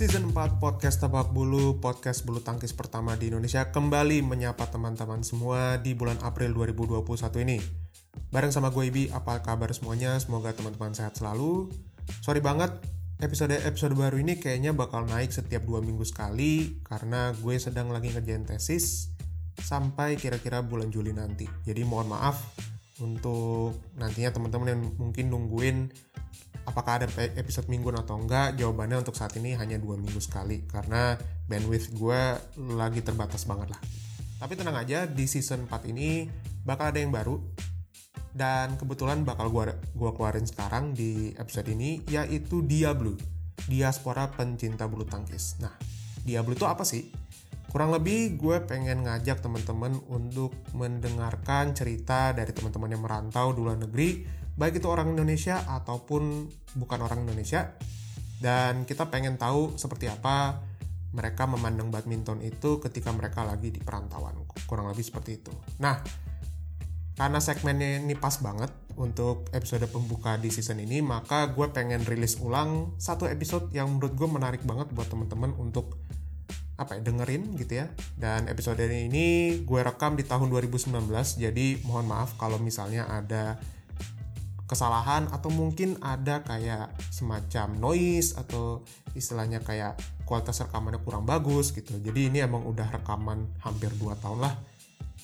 Season 4 Podcast Tabak Bulu, podcast bulu tangkis pertama di Indonesia kembali menyapa teman-teman semua di bulan April 2021 ini. Bareng sama gue Ibi, apa kabar semuanya? Semoga teman-teman sehat selalu. Sorry banget, episode-episode baru ini kayaknya bakal naik setiap dua minggu sekali karena gue sedang lagi ngerjain tesis sampai kira-kira bulan Juli nanti. Jadi mohon maaf untuk nantinya teman-teman yang mungkin nungguin apakah ada episode minggu atau enggak jawabannya untuk saat ini hanya dua minggu sekali karena bandwidth gue lagi terbatas banget lah. Tapi tenang aja di season 4 ini bakal ada yang baru dan kebetulan bakal gue gua keluarin sekarang di episode ini yaitu Diablo diaspora pencinta bulu tangkis. Nah Diablo itu apa sih? Kurang lebih gue pengen ngajak teman-teman untuk mendengarkan cerita dari teman-teman yang merantau di luar negeri baik itu orang Indonesia ataupun bukan orang Indonesia. Dan kita pengen tahu seperti apa mereka memandang badminton itu ketika mereka lagi di perantauan. Kurang lebih seperti itu. Nah karena segmennya ini pas banget untuk episode pembuka di season ini maka gue pengen rilis ulang satu episode yang menurut gue menarik banget buat teman-teman untuk apa ya dengerin gitu ya. Dan episode ini gue rekam di tahun 2019 jadi mohon maaf kalau misalnya ada kesalahan atau mungkin ada kayak semacam noise atau istilahnya kayak kualitas rekamannya kurang bagus gitu. Jadi ini emang udah rekaman hampir 2 tahun lah.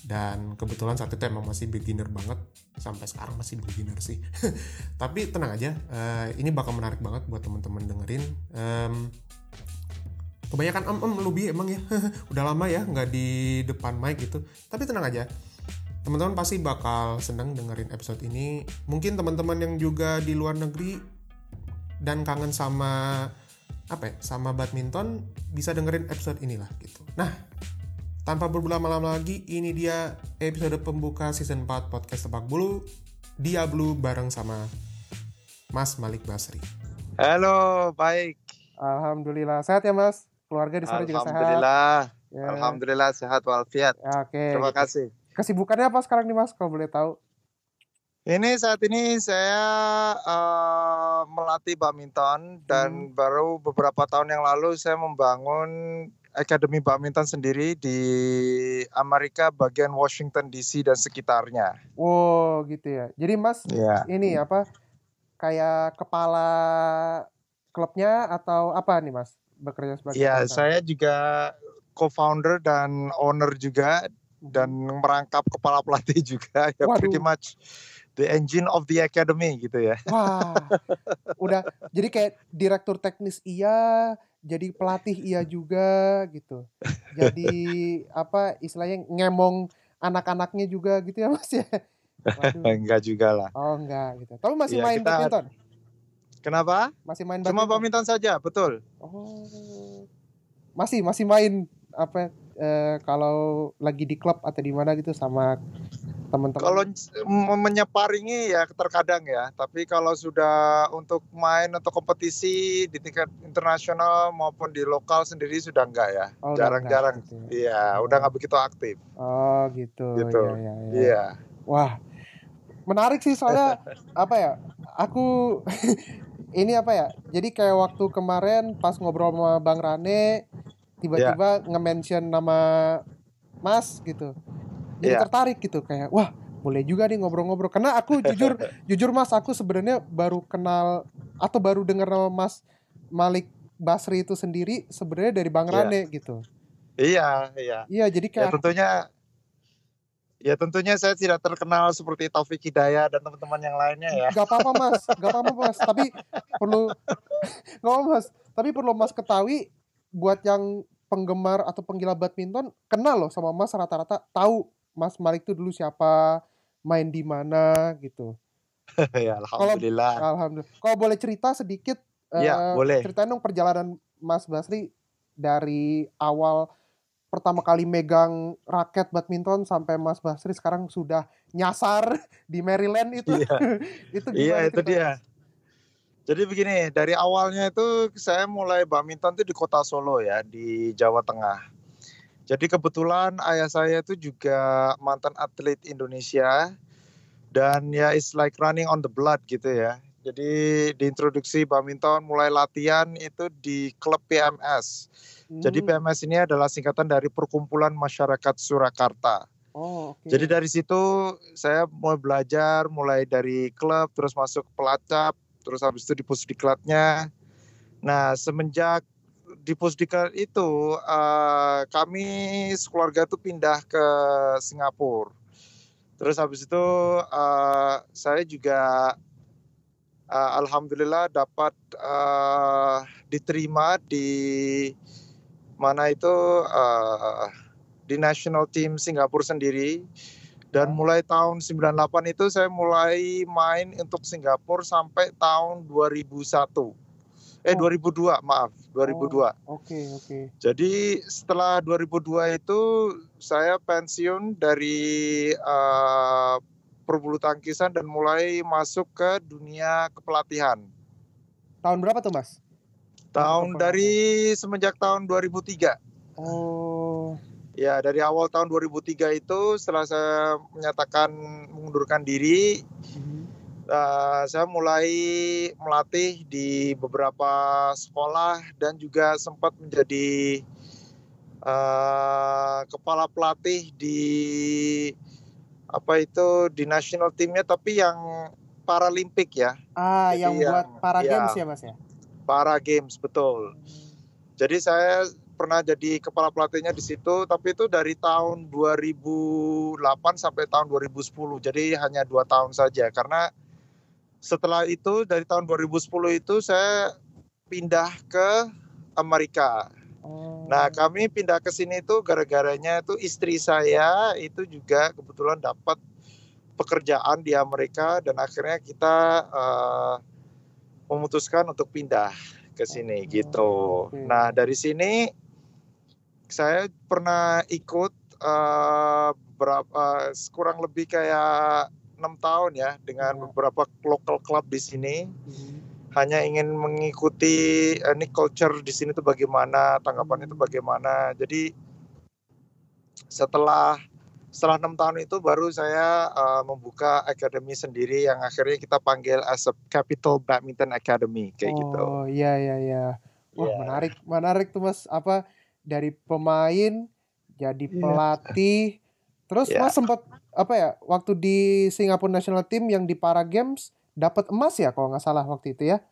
Dan kebetulan saat itu emang masih beginner banget. Sampai sekarang masih beginner sih. Tapi tenang aja uh, ini bakal menarik banget buat teman-teman dengerin. Kebanyakan em em lebih emang ya. Udah lama ya nggak di depan mic gitu. Tapi tenang aja teman-teman pasti bakal seneng dengerin episode ini mungkin teman-teman yang juga di luar negeri dan kangen sama apa ya sama badminton bisa dengerin episode inilah gitu nah tanpa berlama-lama lagi ini dia episode pembuka season 4 podcast Tepak Bulu Diablo bareng sama Mas Malik Basri Halo, baik. Alhamdulillah sehat ya Mas keluarga di sana juga sehat. Alhamdulillah. Ya. Alhamdulillah sehat walafiat. Ya, Oke. Terima gitu. kasih. Kesibukannya apa sekarang nih Mas kalau boleh tahu? Ini saat ini saya uh, melatih badminton dan hmm. baru beberapa tahun yang lalu saya membangun akademi badminton sendiri di Amerika bagian Washington DC dan sekitarnya. Wow, gitu ya. Jadi Mas ya. ini apa kayak kepala klubnya atau apa nih Mas? bekerja sebagai Ya, saya juga co-founder dan owner juga dan merangkap kepala pelatih juga ya Waduh. pretty much the engine of the academy gitu ya. Wah. Udah jadi kayak direktur teknis iya, jadi pelatih iya juga gitu. Jadi apa istilahnya ngemong anak-anaknya juga gitu ya Mas ya. enggak juga lah. Oh, enggak gitu. Tapi masih ya, main kita, badminton? Kenapa? Masih main badminton? Cuma badminton saja, betul. Oh. Masih masih main apa eh, kalau lagi di klub atau di mana gitu sama teman-teman. Kalau menyeparingi ya terkadang ya, tapi kalau sudah untuk main atau kompetisi di tingkat internasional maupun di lokal sendiri sudah enggak ya. Oh, Jarang-jarang. Gitu. Iya, oh. udah nggak begitu aktif. Oh, gitu. Gitu. Iya, iya, iya. iya. Wah, menarik sih soalnya apa ya? Aku ini apa ya? Jadi kayak waktu kemarin pas ngobrol sama Bang Rane tiba-tiba yeah. nge-mention nama Mas gitu. Jadi yeah. tertarik gitu kayak wah, boleh juga nih ngobrol-ngobrol. Karena aku jujur jujur Mas, aku sebenarnya baru kenal atau baru dengar nama Mas Malik Basri itu sendiri sebenarnya dari Bang yeah. Rane gitu. Iya, iya. Iya, jadi kayak ya, tentunya Ya tentunya saya tidak terkenal seperti Taufik Hidayah dan teman-teman yang lainnya ya. Gak apa-apa mas, gak apa-apa mas. Tapi perlu, gak apa mas. Tapi perlu mas ketahui buat yang penggemar atau penggila badminton kenal loh sama mas rata-rata tahu mas Malik itu dulu siapa, main di mana gitu. ya alhamdulillah. Kalau, alhamdulillah. Kalau boleh cerita sedikit, ya, uh, boleh. Ceritain dong perjalanan Mas Basri dari awal pertama kali megang raket badminton sampai Mas Basri sekarang sudah nyasar di Maryland itu. Iya, itu iya itu dia. Jadi begini, dari awalnya itu saya mulai badminton itu di kota Solo ya, di Jawa Tengah. Jadi kebetulan ayah saya itu juga mantan atlet Indonesia dan ya it's like running on the blood gitu ya. Jadi diintroduksi badminton mulai latihan itu di klub PMS. Jadi Hmm. PMS ini adalah singkatan dari Perkumpulan Masyarakat Surakarta. Oh, oke. Jadi dari situ saya mulai belajar, mulai dari klub, terus masuk pelacap, terus habis itu di pusdiklatnya. Nah semenjak di pusdiklat itu eh, kami sekeluarga itu pindah ke Singapura. Terus habis itu eh, saya juga eh, alhamdulillah dapat eh, diterima di mana itu eh, di national team Singapura sendiri dan mulai tahun 98 itu saya mulai main untuk Singapura sampai tahun 2001 eh Oh. 2002 maaf 2002 Oke, oke. jadi setelah 2002 itu saya pensiun dari eh, perbulu tangkisan dan mulai masuk ke dunia kepelatihan Tahun berapa tuh, Mas? tahun dari semenjak tahun 2003 Oh, Ya, dari awal tahun 2003 itu setelah saya menyatakan mengundurkan diri, mhm. eh, saya mulai melatih di beberapa sekolah dan juga sempat menjadi eh, kepala pelatih di apa itu di national teamnya tapi yang Paralimpik ya, ah, Jadi yang yang- buat para ya. games ya, Mas ya? para games betul. Jadi saya pernah jadi kepala pelatihnya di situ, tapi itu dari tahun 2008 sampai tahun 2010. Jadi hanya dua tahun saja. Karena setelah itu dari tahun 2010 itu saya pindah ke Amerika. Oh. Nah kami pindah ke sini itu gara-garanya itu istri saya itu juga kebetulan dapat pekerjaan di Amerika dan akhirnya kita eh, memutuskan untuk pindah ke sini Oh, gitu. oke. Nah dari sini saya pernah ikut eh, berapa kurang lebih kayak enam tahun ya dengan Oh. beberapa local club di sini Mhm. hanya ingin mengikuti eh, ini culture di sini tuh bagaimana tanggapan itu bagaimana jadi setelah setelah enam tahun itu baru saya eh, membuka academy sendiri yang akhirnya kita panggil as a Capital Badminton Academy kayak gitu Oh, iya iya iya. Wah, Iya. menarik, menarik tuh Mas. Apa dari pemain jadi Iya. pelatih. Terus Iya. Mas sempat apa ya? Waktu di Singapore National Team yang di Para Games dapat emas ya kalau nggak salah waktu itu ya.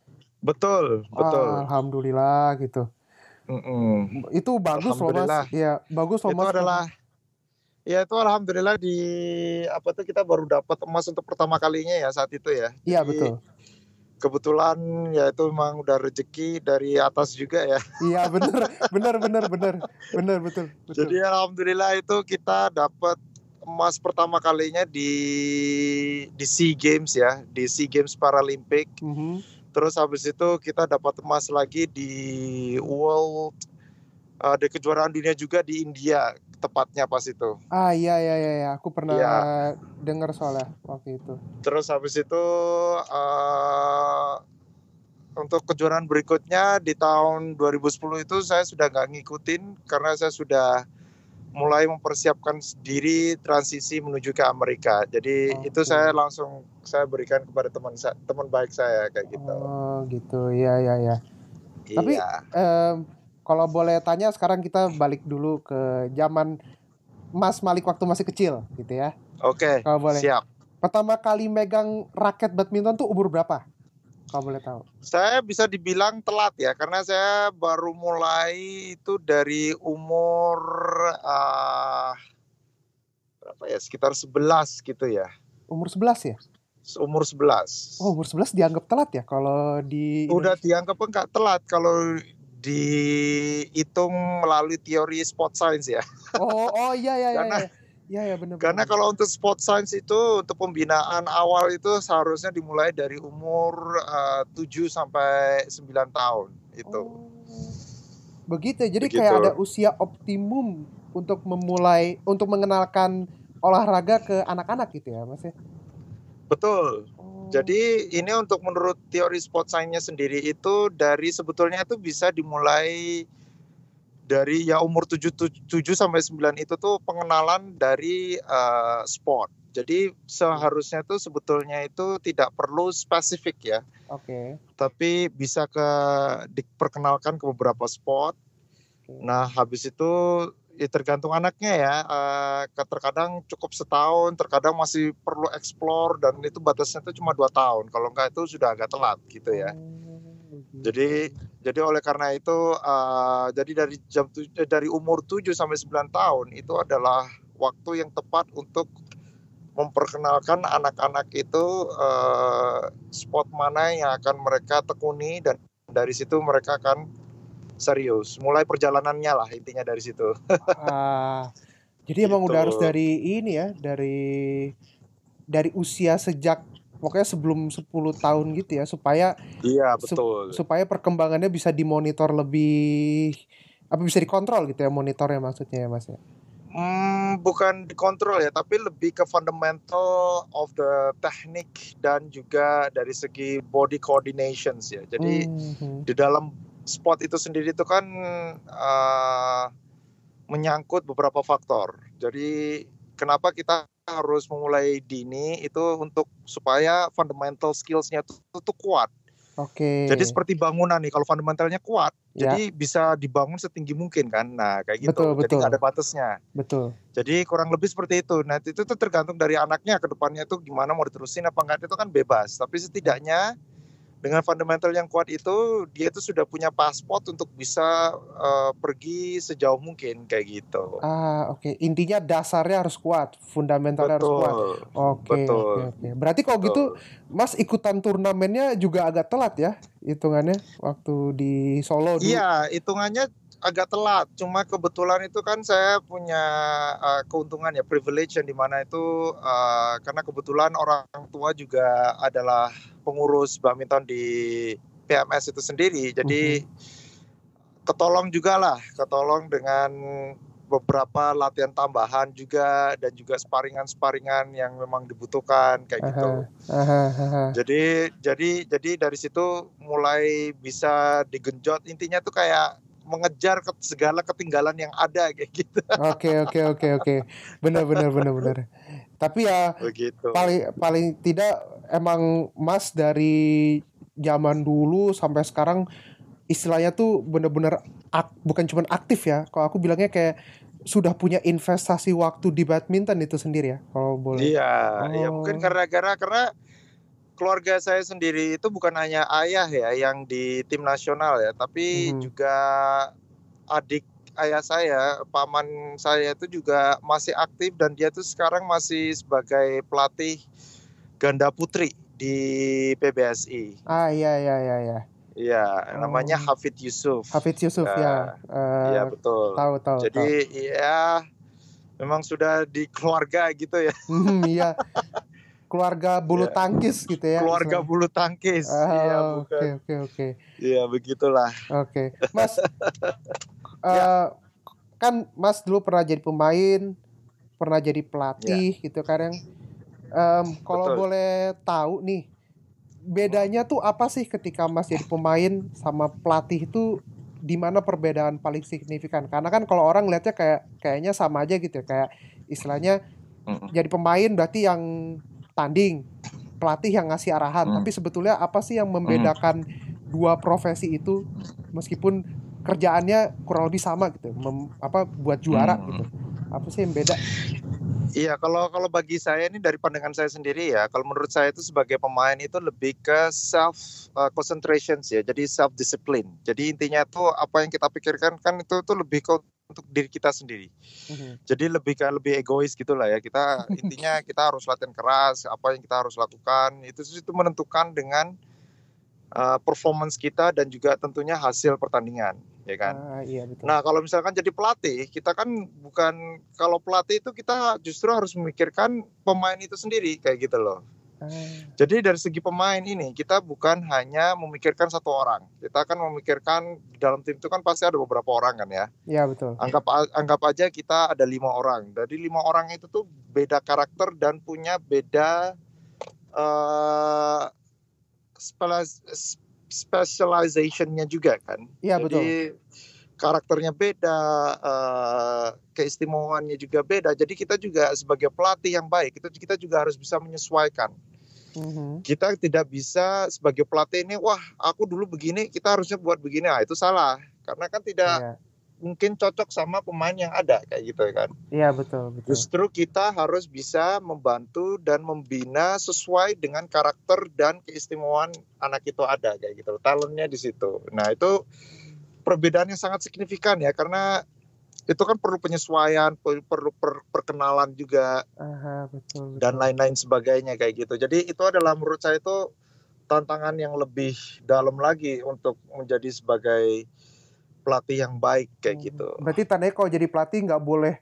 betul betul Alhamdulillah gitu. Mm-mm. Itu bagus loh Mas. Iya, bagus loh itu Mas. adalah ya itu alhamdulillah di apa tuh kita baru dapat emas untuk pertama kalinya ya saat itu ya Iya, betul. Kebetulan ya itu memang udah rezeki dari atas juga ya Iya, benar, benar, benar, benar. Benar, betul, betul. Jadi alhamdulillah itu kita dapat emas pertama kalinya di di SEA Games ya, di SEA Games Paralympic. Mhm. Terus habis itu kita dapat emas lagi di World uh, di kejuaraan dunia juga di India tepatnya pas itu. Ah, iya iya iya, iya. aku pernah Iya. dengar soalnya waktu itu. Terus habis itu uh, untuk kejuaraan berikutnya di tahun 2010 itu saya sudah nggak ngikutin karena saya sudah mulai mempersiapkan diri transisi menuju ke Amerika. Jadi Oke. itu saya langsung saya berikan kepada teman teman baik saya kayak gitu. Oh, gitu. Iya iya iya. tapi- iya. Kalau boleh tanya sekarang kita balik dulu ke zaman Mas Malik waktu masih kecil gitu ya. Oke. Kalau boleh. Siap. Pertama kali megang raket badminton tuh umur berapa? Kalau boleh tahu. Saya bisa dibilang telat ya karena saya baru mulai itu dari umur ah, berapa ya sekitar 11 gitu ya. Umur 11 ya? Umur 11. Oh, umur 11 dianggap telat ya kalau di Udah dianggap enggak telat kalau dihitung melalui teori sport science ya. Oh, oh iya iya iya. Karena- iya. Iya iya benar. Karena kalau untuk sport science itu untuk pembinaan awal itu seharusnya dimulai dari umur eh, 7 sampai 9 tahun itu. Oh. Begitu. ya, Jadi Begitu. kayak ada usia optimum untuk memulai untuk mengenalkan olahraga ke anak-anak gitu ya, Mas ya. Betul. Jadi ini untuk menurut teori sport science-nya sendiri itu dari sebetulnya itu bisa dimulai dari ya umur 7, 7 sampai 9 itu tuh pengenalan dari uh, sport. Jadi seharusnya tuh sebetulnya itu tidak perlu spesifik ya. Oke. Okay. Tapi bisa ke diperkenalkan ke beberapa sport. Okay. Nah, habis itu ya tergantung anaknya ya. Uh, terkadang cukup setahun, terkadang masih perlu explore dan itu batasnya tuh cuma dua tahun. Kalau enggak itu sudah agak telat gitu ya. Hmm. Jadi jadi oleh karena itu uh, jadi dari jam dari umur 7 sampai 9 tahun itu adalah waktu yang tepat untuk memperkenalkan anak-anak itu uh, spot mana yang akan mereka tekuni dan dari situ mereka akan serius. Mulai perjalanannya lah intinya dari situ. uh, jadi emang udah harus gitu. dari ini ya, dari dari usia sejak pokoknya sebelum 10 tahun gitu ya supaya Iya, betul. Su supaya perkembangannya bisa dimonitor lebih apa bisa dikontrol gitu ya monitornya maksudnya ya Mas ya. Hmm, bukan dikontrol ya, tapi lebih ke fundamental of the teknik dan juga dari segi body coordinations ya. Jadi mm-hmm. di dalam spot itu sendiri itu kan uh, menyangkut beberapa faktor. Jadi kenapa kita harus memulai dini itu untuk supaya fundamental skillsnya itu, itu kuat Oke. Jadi seperti bangunan nih, kalau fundamentalnya kuat, ya. jadi bisa dibangun setinggi mungkin kan. Nah, kayak gitu. Betul, jadi nggak ada batasnya. Betul. Jadi kurang lebih seperti itu. Nah, itu tuh tergantung dari anaknya ke depannya itu gimana mau diterusin apa enggak itu kan bebas. Tapi setidaknya dengan fundamental yang kuat itu dia itu sudah punya paspor untuk bisa uh, pergi sejauh mungkin kayak gitu. Ah oke okay. intinya dasarnya harus kuat, fundamentalnya harus kuat. Oke okay, oke. Okay, okay. Berarti kalau gitu Mas ikutan turnamennya juga agak telat ya hitungannya waktu di Solo. Iya hitungannya agak telat. Cuma kebetulan itu kan saya punya uh, keuntungan ya privilege yang di mana itu uh, karena kebetulan orang tua juga adalah pengurus badminton di PMS itu sendiri. Jadi mm-hmm. ketolong juga lah, ketolong dengan beberapa latihan tambahan juga dan juga sparingan-sparingan yang memang dibutuhkan kayak gitu. Aha, aha. Jadi jadi jadi dari situ mulai bisa digenjot intinya tuh kayak mengejar ke segala ketinggalan yang ada kayak gitu. Oke oke oke oke. Benar benar benar benar. Tapi ya Begitu. paling paling tidak emang Mas dari zaman dulu sampai sekarang istilahnya tuh bener-bener bukan cuma aktif ya. Kalau aku bilangnya kayak sudah punya investasi waktu di badminton itu sendiri ya kalau boleh. Iya, oh. ya mungkin karena karena karena keluarga saya sendiri itu bukan hanya ayah ya yang di tim nasional ya, tapi hmm. juga adik ayah saya, paman saya itu juga masih aktif dan dia tuh sekarang masih sebagai pelatih ganda putri di PBSI. Ah iya iya iya iya. Iya, oh. namanya Hafid Yusuf. Hafid Yusuf uh, ya. Uh, iya betul. Tahu tahu. Jadi iya memang sudah di keluarga gitu ya. Hmm, iya. keluarga bulu yeah. tangkis gitu ya. Keluarga Islam. bulu tangkis. Oh, iya bukan. Oke oke oke. Iya begitulah. Oke, okay. Mas. uh, kan Mas dulu pernah jadi pemain, pernah jadi pelatih yeah. gitu kan yang um, kalau boleh tahu nih bedanya tuh apa sih ketika Mas jadi pemain sama pelatih itu di mana perbedaan paling signifikan? Karena kan kalau orang lihatnya kayak kayaknya sama aja gitu ya, kayak istilahnya mm. jadi pemain berarti yang tanding, pelatih yang ngasih arahan. Mm. Tapi sebetulnya apa sih yang membedakan mm. dua profesi itu meskipun kerjaannya kurang lebih sama gitu, Mem, apa buat juara mm. gitu. Apa sih yang beda? Iya, kalau kalau bagi saya ini dari pandangan saya sendiri ya, kalau menurut saya itu sebagai pemain itu lebih ke self uh, concentration ya, jadi self discipline. Jadi intinya itu apa yang kita pikirkan kan itu itu lebih ke untuk diri kita sendiri. Mm-hmm. Jadi lebih ke lebih egois gitulah ya. Kita intinya kita harus latihan keras, apa yang kita harus lakukan itu itu menentukan dengan uh, performance kita dan juga tentunya hasil pertandingan ya kan. Ah, iya betul. Nah kalau misalkan jadi pelatih, kita kan bukan kalau pelatih itu kita justru harus memikirkan pemain itu sendiri kayak gitu loh. Ah. Jadi dari segi pemain ini kita bukan hanya memikirkan satu orang, kita akan memikirkan di dalam tim itu kan pasti ada beberapa orang kan ya. Iya betul. Anggap anggap aja kita ada lima orang. Dari lima orang itu tuh beda karakter dan punya beda uh, specializationnya juga kan. Iya betul. karakternya beda, uh, keistimewaannya juga beda. Jadi kita juga sebagai pelatih yang baik itu kita juga harus bisa menyesuaikan. Mm-hmm. Kita tidak bisa sebagai pelatih ini, wah aku dulu begini, kita harusnya buat begini. Ah itu salah, karena kan tidak yeah. mungkin cocok sama pemain yang ada kayak gitu kan. Iya betul, betul. Justru kita harus bisa membantu dan membina sesuai dengan karakter dan keistimewaan anak itu ada kayak gitu. Talentnya di situ. Nah itu perbedaan yang sangat signifikan ya karena itu kan perlu penyesuaian, perlu per, perkenalan juga, Aha, betul, betul. dan lain-lain sebagainya kayak gitu. Jadi itu adalah menurut saya itu tantangan yang lebih dalam lagi untuk menjadi sebagai pelatih yang baik kayak hmm. gitu. Berarti tandanya kalau jadi pelatih nggak boleh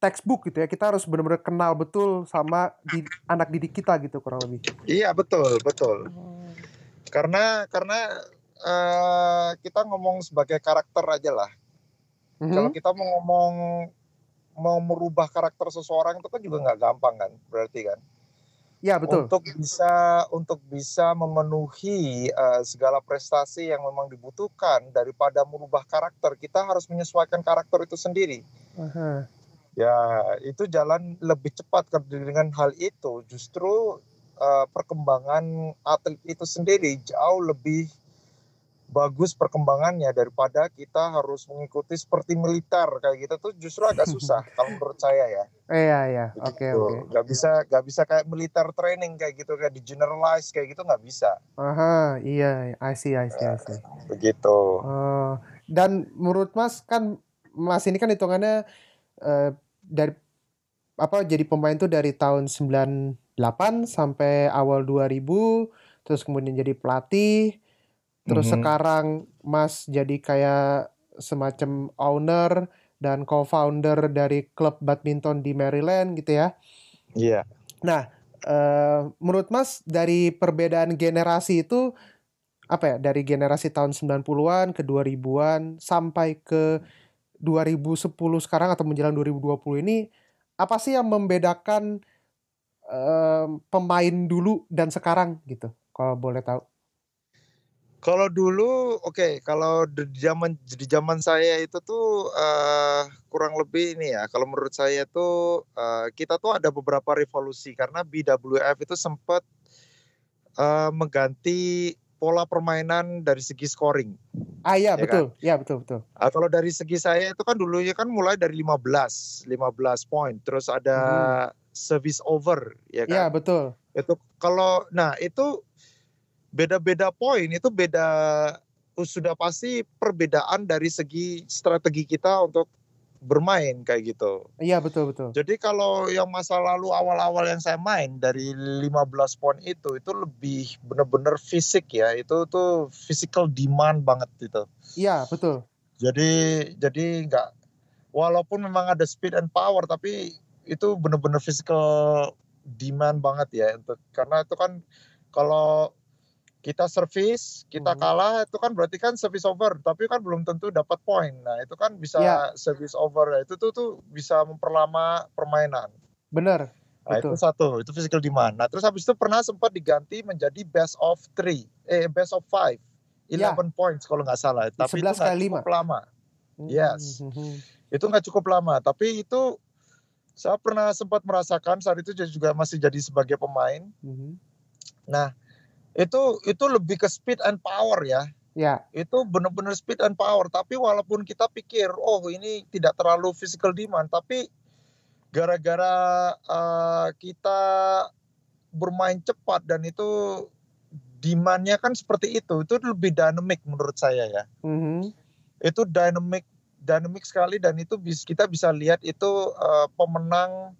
textbook gitu ya. Kita harus benar-benar kenal betul sama di, anak didik kita gitu kurang lebih. Iya betul betul. Hmm. Karena karena uh, kita ngomong sebagai karakter aja lah. Mm-hmm. Kalau kita mau ngomong mau merubah karakter seseorang itu kan juga nggak gampang kan, berarti kan? Ya betul. Untuk bisa untuk bisa memenuhi uh, segala prestasi yang memang dibutuhkan daripada merubah karakter, kita harus menyesuaikan karakter itu sendiri. Uh-huh. Ya itu jalan lebih cepat dengan hal itu. Justru uh, perkembangan atlet itu sendiri jauh lebih bagus perkembangannya daripada kita harus mengikuti seperti militer kayak gitu tuh justru agak susah kalau menurut saya ya. Iya iya. Oke oke. Gak bisa gak bisa kayak militer training kayak gitu kayak di generalize kayak gitu nggak bisa. Aha iya I see I see I see. begitu. Uh, dan menurut Mas kan Mas ini kan hitungannya uh, dari apa jadi pemain tuh dari tahun 98 sampai awal 2000 terus kemudian jadi pelatih Terus mm -hmm. sekarang Mas jadi kayak semacam owner dan co-founder dari klub badminton di Maryland gitu ya. Iya. Yeah. Nah, uh, menurut Mas dari perbedaan generasi itu apa ya? Dari generasi tahun 90-an ke 2000-an sampai ke 2010 sekarang atau menjelang 2020 ini apa sih yang membedakan uh, pemain dulu dan sekarang gitu? Kalau boleh tahu. Kalau dulu, oke, okay, kalau di zaman di zaman saya itu tuh uh, kurang lebih ini ya. Kalau menurut saya tuh uh, kita tuh ada beberapa revolusi karena BWF itu sempat uh, mengganti pola permainan dari segi scoring. Ah iya ya betul, kan? ya betul betul. Uh, kalau dari segi saya itu kan dulunya kan mulai dari 15, 15 poin, terus ada hmm. service over, ya kan? Iya betul. Itu kalau, nah itu beda-beda poin itu beda sudah pasti perbedaan dari segi strategi kita untuk bermain kayak gitu. Iya betul betul. Jadi kalau yang masa lalu awal-awal yang saya main dari 15 poin itu itu lebih benar-benar fisik ya. Itu tuh physical demand banget itu. Iya betul. Jadi jadi nggak walaupun memang ada speed and power tapi itu benar-benar physical demand banget ya untuk karena itu kan kalau kita servis, kita hmm. kalah itu kan berarti kan service over, tapi kan belum tentu dapat poin. Nah, itu kan bisa ya. service over. Itu tuh tuh bisa memperlama permainan. Benar. Nah, itu satu, itu physical demand. Nah, terus habis itu pernah sempat diganti menjadi best of three, eh best of five, ya. eleven ya. points kalau nggak salah. Tapi itu nggak cukup lama. Hmm. Yes, hmm. itu nggak cukup lama. Tapi itu saya pernah sempat merasakan saat itu juga masih jadi sebagai pemain. Hmm. Nah, itu itu lebih ke speed and power ya. Ya. Itu benar-benar speed and power. Tapi walaupun kita pikir, oh ini tidak terlalu physical demand, tapi gara-gara uh, kita bermain cepat dan itu demandnya kan seperti itu, itu lebih dynamic menurut saya ya. Mm -hmm. Itu dynamic, dynamic sekali dan itu bis, kita bisa lihat itu uh, pemenang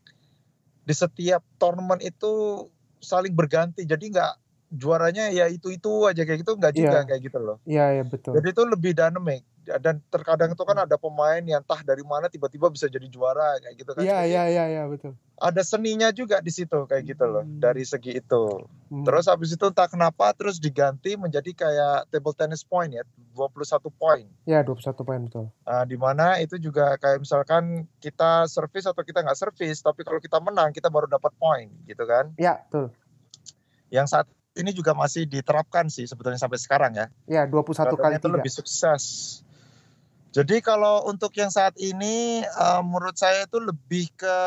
di setiap tournament itu saling berganti. Jadi nggak juaranya ya itu itu aja kayak gitu nggak juga yeah. kayak gitu loh. Iya yeah, yeah, betul. Jadi itu lebih dynamic dan terkadang itu kan ada pemain yang entah dari mana tiba-tiba bisa jadi juara kayak gitu kan. Iya iya iya iya betul. Ada seninya juga di situ kayak gitu loh hmm. dari segi itu. Hmm. Terus habis itu entah kenapa terus diganti menjadi kayak table tennis point ya 21 poin. Iya 21 poin betul. Nah, di mana itu juga kayak misalkan kita servis atau kita nggak servis tapi kalau kita menang kita baru dapat poin gitu kan. Iya betul. Yang saat ini juga masih diterapkan sih sebetulnya sampai sekarang ya. Ya, 21 Karena kali itu lebih sukses. Jadi kalau untuk yang saat ini uh, menurut saya itu lebih ke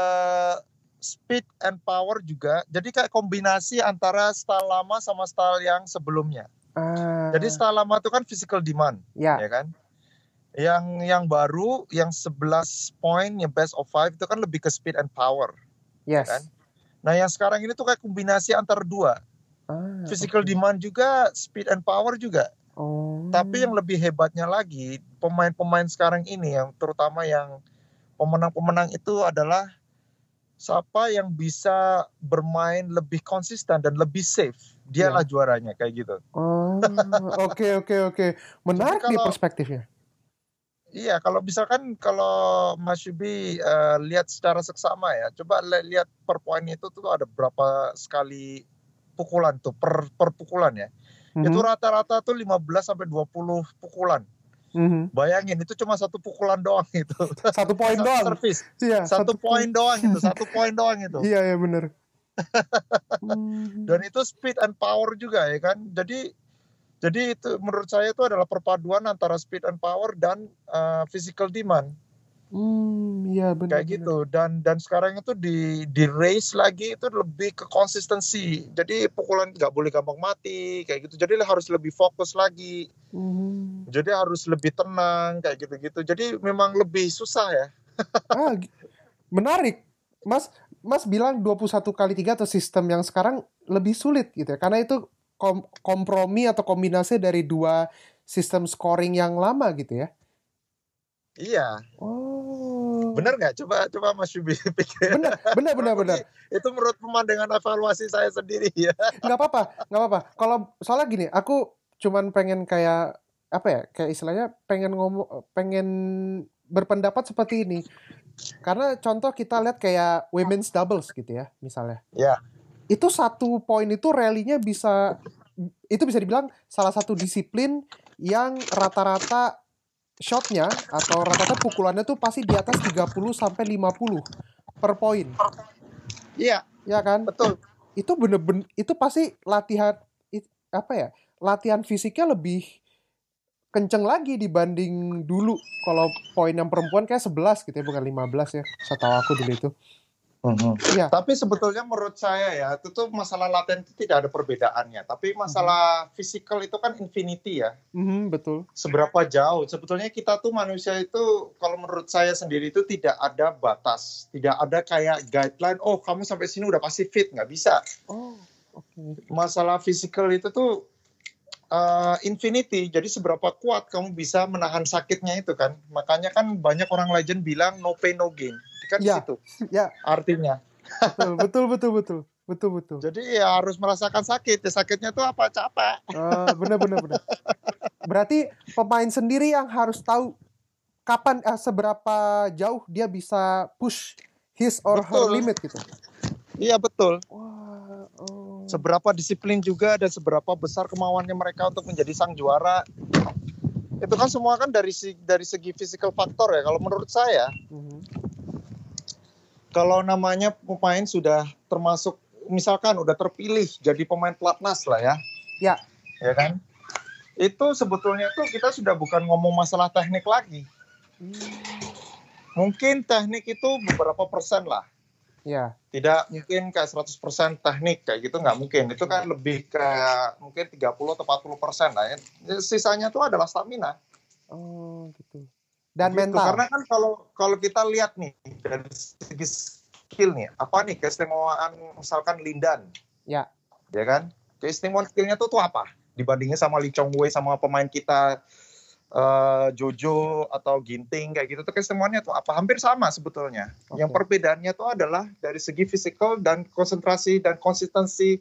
speed and power juga. Jadi kayak kombinasi antara style lama sama style yang sebelumnya. Ah, Jadi style lama itu kan physical demand, ya, ya kan? Yang yang baru yang 11 poin yang best of five itu kan lebih ke speed and power. yes. kan? Nah, yang sekarang ini tuh kayak kombinasi antara dua. Ah, Physical oke. demand juga, speed and power juga. Oh. Tapi yang lebih hebatnya lagi, pemain-pemain sekarang ini yang terutama yang pemenang-pemenang itu adalah siapa yang bisa bermain lebih konsisten dan lebih safe. Dialah juaranya kayak gitu. Oh, oke oke oke. Menarik Jadi nih kalau- perspektifnya. Iya, kalau misalkan kalau Mas Yubi eh, lihat secara seksama ya, coba li- lihat per poin itu tuh ada berapa sekali pukulan tuh per per pukulan ya. Itu Mhm, rata-rata tuh 15 sampai 20 pukulan. mhm. Bayangin itu cuma satu pukulan doang itu. Satu poin Satu doang. Service. Iya, Satu poin doang itu, satu poin doang itu. Iya ya benar. Dan itu speed and power juga ya kan. Jadi jadi itu menurut saya itu adalah perpaduan antara speed and power dan uh, physical demand Hmm, iya benar. kayak gitu. Dan dan sekarang itu di di race lagi itu lebih ke konsistensi. Jadi pukulan nggak boleh gampang mati kayak gitu. Jadi harus lebih fokus lagi. Hmm. Jadi harus lebih tenang kayak gitu-gitu. Jadi memang lebih susah ya. Ah, menarik. Mas Mas bilang 21 kali 3 atau sistem yang sekarang lebih sulit gitu ya. Karena itu kom- kompromi atau kombinasi dari dua sistem scoring yang lama gitu ya. Iya, Oh. Benar nggak? Coba coba Mas Yubi pikir. Benar, benar, benar, benar. Itu menurut pemandangan evaluasi saya sendiri ya. nggak apa-apa nggak apa-apa kalau soalnya gini aku cuman pengen kayak apa ya kayak istilahnya pengen ngomong pengen berpendapat seperti ini karena contoh kita lihat kayak women's doubles gitu ya misalnya Ya. itu satu poin itu rally-nya bisa itu bisa dibilang salah satu disiplin yang rata-rata shotnya atau rata-rata pukulannya tuh pasti di atas 30 sampai 50 per poin. Iya, ya kan? Betul. itu bener-bener itu pasti latihan it- apa ya latihan fisiknya lebih kenceng lagi dibanding dulu. Kalau poin yang perempuan kayak 11 gitu ya bukan 15 ya setahu aku dulu itu Iya. Tapi sebetulnya menurut saya ya, itu tuh masalah latihan itu tidak ada perbedaannya. Tapi masalah physical itu kan infinity ya. Mhm, betul Seberapa jauh? Sebetulnya kita tuh manusia itu, kalau menurut saya sendiri itu tidak ada batas. Tidak ada kayak guideline, oh kamu sampai sini udah pasti fit. Nggak bisa. oh oke Masalah physical itu tuh uh, infinity. Jadi seberapa kuat kamu bisa menahan sakitnya itu kan. Makanya kan banyak orang legend bilang no pain no gain. Kan di Ya. situ ya artinya. betul betul betul betul betul betul Jadi ya harus merasakan sakit. Ya sakitnya tuh apa? Capek. Ah, benar benar benar berarti pemain sendiri yang harus tahu kapan eh, seberapa jauh dia bisa push his or her Betul. limit gitu Iya betul. oh. Seberapa disiplin juga dan seberapa besar kemauannya mereka untuk menjadi sang juara. Itu kan semua kan dari dari segi physical factor ya. Kalau menurut saya, Mhm. kalau namanya pemain sudah termasuk misalkan udah terpilih jadi pemain pelatnas lah ya. Ya. Ya kan? Itu sebetulnya tuh kita sudah bukan ngomong masalah teknik lagi. Hmm. Mungkin teknik itu beberapa persen lah. Ya tidak mungkin kayak 100% teknik kayak gitu nggak mungkin itu kan lebih kayak mungkin 30 atau 40 persen lah ya sisanya tuh adalah stamina Oh gitu. Dan Gitu. mental. karena kan kalau kalau kita lihat nih dari segi skill nih apa nih keistimewaan misalkan Lindan Ya. ya kan keistimewaan skillnya tuh tuh apa dibandingin sama Lee Chong Wei sama pemain kita eh, Jojo atau Ginting kayak gitu tuh keistimewaannya tuh apa hampir sama sebetulnya Oke. yang perbedaannya tuh adalah dari segi physical dan konsentrasi dan konsistensi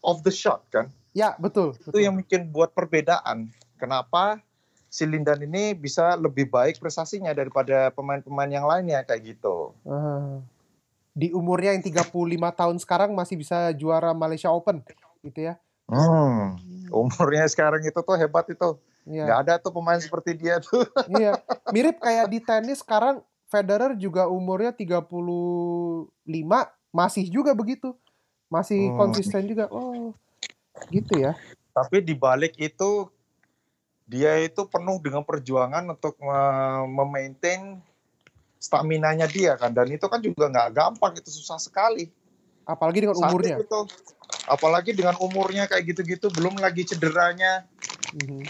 of the shot kan Ya betul. itu betul. yang bikin buat perbedaan kenapa si Lindan ini bisa lebih baik prestasinya daripada pemain-pemain yang lainnya kayak gitu Ah. Di umurnya yang 35 tahun sekarang masih bisa juara Malaysia Open gitu ya. hmm, umurnya sekarang itu tuh hebat itu Iya. nggak ada tuh pemain seperti dia tuh Iya. Mirip kayak di tenis sekarang Federer juga umurnya 35 masih juga begitu. Masih Hmm. konsisten juga. Oh. Gitu ya. tapi di balik itu dia itu penuh dengan perjuangan untuk memaintain stamina-nya dia kan dan itu kan juga nggak gampang itu susah sekali apalagi dengan umurnya itu, apalagi dengan umurnya kayak gitu-gitu belum lagi cederanya mm-hmm.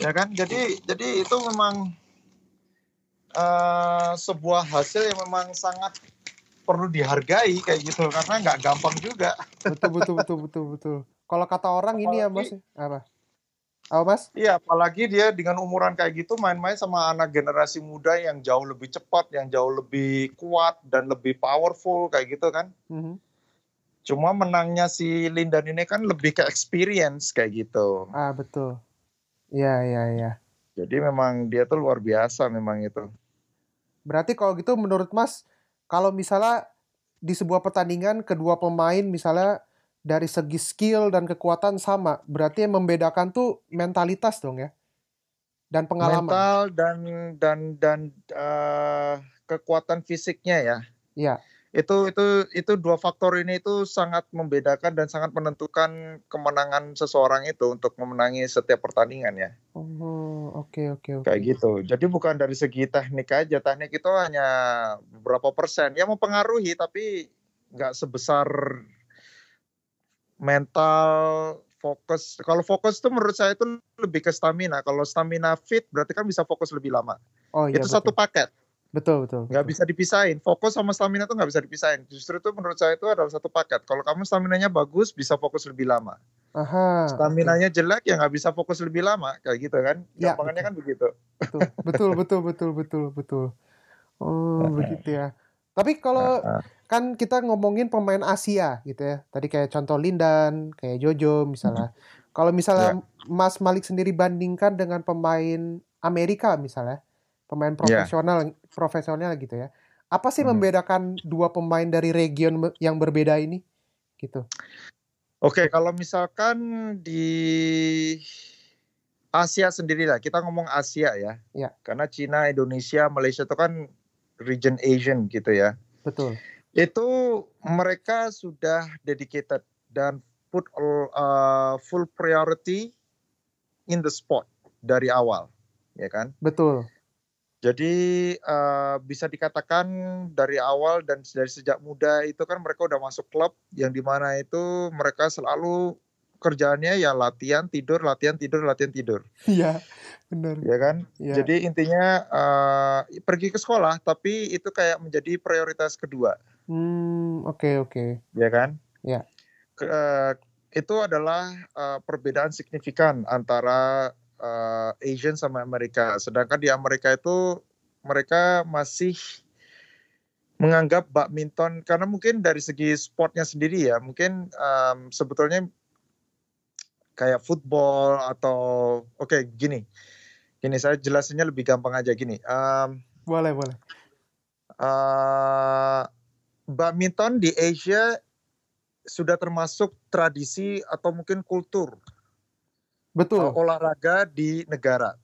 Ya kan jadi jadi itu memang uh, sebuah hasil yang memang sangat perlu dihargai kayak gitu karena nggak gampang juga. Betul betul betul betul betul. Kalau kata orang apalagi, ini ya mas apa? Apa mas? Iya apalagi dia dengan umuran kayak gitu main-main sama anak generasi muda yang jauh lebih cepat, yang jauh lebih kuat dan lebih powerful kayak gitu kan. Mm-hmm. Cuma menangnya si Lindan ini kan lebih ke experience kayak gitu. Ah betul. Iya iya iya. Jadi memang dia tuh luar biasa memang itu. Berarti kalau gitu menurut Mas kalau misalnya di sebuah pertandingan kedua pemain misalnya dari segi skill dan kekuatan sama, berarti yang membedakan tuh mentalitas dong ya. Dan pengalaman. Mental dan dan dan uh, kekuatan fisiknya ya. Iya itu itu itu dua faktor ini itu sangat membedakan dan sangat menentukan kemenangan seseorang itu untuk memenangi setiap pertandingan ya. Oh oke okay, oke okay, okay. Kayak gitu. Jadi bukan dari segi teknik aja. Teknik itu hanya beberapa persen. Ya mempengaruhi tapi nggak sebesar mental fokus. Kalau fokus itu menurut saya itu lebih ke stamina. Kalau stamina fit berarti kan bisa fokus lebih lama. Oh, iya, itu betul. satu paket. Betul, betul. Nggak bisa dipisahin. Fokus sama stamina tuh nggak bisa dipisahin. Justru itu menurut saya itu adalah satu paket. Kalau kamu stamina-nya bagus, bisa fokus lebih lama. Aha. Stamina-nya jelek, ya nggak bisa fokus lebih lama. Kayak gitu kan. Ya, Gampangannya kan begitu. Betul, betul, betul, betul, betul, betul. Oh, begitu ya. Tapi kalau kan kita ngomongin pemain Asia gitu ya. Tadi kayak contoh Lindan, kayak Jojo misalnya. Kalau misalnya ya. Mas Malik sendiri bandingkan dengan pemain Amerika misalnya, pemain iya. profesional yeah. profesional gitu ya. Apa sih hmm. membedakan dua pemain dari region yang berbeda ini? Gitu. Oke, okay, kalau misalkan di Asia sendiri lah, kita ngomong Asia ya. Ya. Karena Cina, Indonesia, Malaysia itu kan region Asian gitu ya. Betul. Itu mereka sudah dedicated dan put uh, full priority in the sport dari awal, ya kan? Betul. Jadi uh, bisa dikatakan dari awal dan dari sejak muda itu kan mereka udah masuk klub yang di mana itu mereka selalu kerjaannya ya latihan tidur latihan tidur latihan tidur. Iya benar. Ya kan. Ya. Jadi intinya uh, pergi ke sekolah tapi itu kayak menjadi prioritas kedua. Hmm oke okay, oke. Okay. Ya kan. Ya. uh, itu adalah uh, perbedaan signifikan antara uh, Asian sama Amerika. Sedangkan di Amerika itu mereka masih menganggap badminton karena mungkin dari segi sportnya sendiri ya mungkin um, sebetulnya kayak football atau oke okay, gini. Gini saya jelasinnya lebih gampang aja. Gini um, boleh boleh. uh, badminton di Asia sudah termasuk tradisi atau mungkin kultur Betul. Uh, olahraga di negara,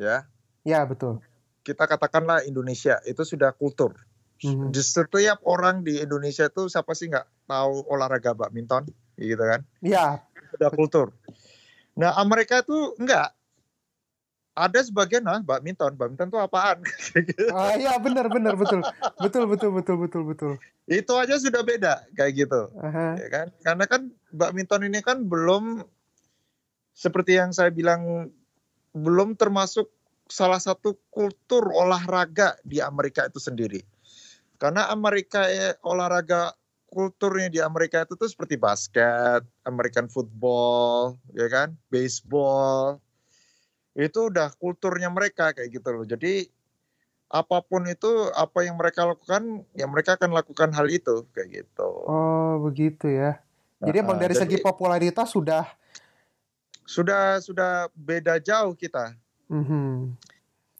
ya. Ya betul. Kita katakanlah Indonesia itu sudah kultur. Mm-hmm. Di setiap orang di Indonesia itu siapa sih nggak tahu olahraga badminton, gitu kan? Iya. Sudah kultur. Nah Amerika itu enggak. Ada sebagian lah badminton, badminton itu apaan? ah iya benar benar betul betul betul betul betul betul. Itu aja sudah beda kayak gitu, uh-huh. ya kan? Karena kan badminton ini kan belum seperti yang saya bilang belum termasuk salah satu kultur olahraga di Amerika itu sendiri. Karena Amerika eh, olahraga kulturnya di Amerika itu tuh seperti basket, American football, ya kan, baseball. Itu udah kulturnya mereka kayak gitu loh. Jadi apa pun itu apa yang mereka lakukan, ya mereka akan lakukan hal itu kayak gitu. Oh, begitu ya. Jadi nah, emang dari jadi, segi popularitas sudah sudah sudah beda jauh kita. Mm-hmm.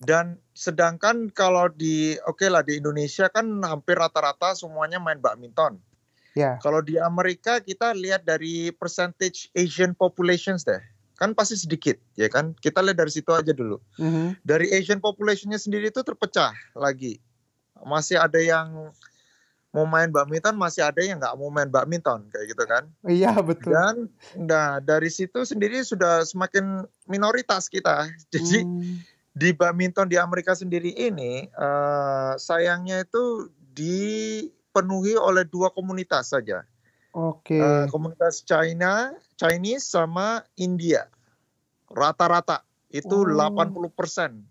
Dan sedangkan kalau di oke okay lah di Indonesia kan hampir rata-rata semuanya main badminton. Yeah. Kalau di Amerika kita lihat dari percentage Asian populations deh, kan pasti sedikit ya kan. Kita lihat dari situ aja dulu. Mm-hmm. Dari Asian populationnya sendiri itu terpecah lagi. Masih ada yang mau main badminton masih ada yang nggak mau main badminton kayak gitu kan. Iya betul. Dan nah dari situ sendiri sudah semakin minoritas kita. Jadi Hmm. di badminton di Amerika sendiri ini eh, sayangnya itu dipenuhi oleh dua komunitas saja. Oke. Eh, komunitas China, Chinese sama India. Rata-rata itu Oh. 80%.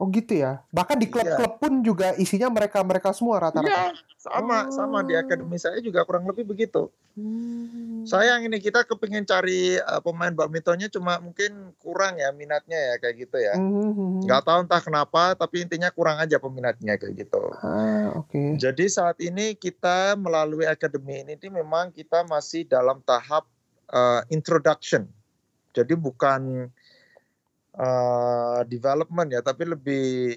Oh gitu ya. Bahkan di klub-klub pun juga isinya mereka-mereka semua rata-rata. Iya, sama sama di Oh. akademi saya juga kurang lebih begitu. Hmm. Sayang ini kita kepingin cari eh, pemain badmintonnya cuma mungkin kurang ya minatnya ya kayak gitu ya. Hmm. Nggak tahu entah kenapa tapi intinya kurang aja peminatnya kayak gitu. Ah, oke. Jadi saat ini kita melalui akademi ini ini memang kita masih dalam tahap eh, introduction. Jadi bukan eh, development ya, tapi lebih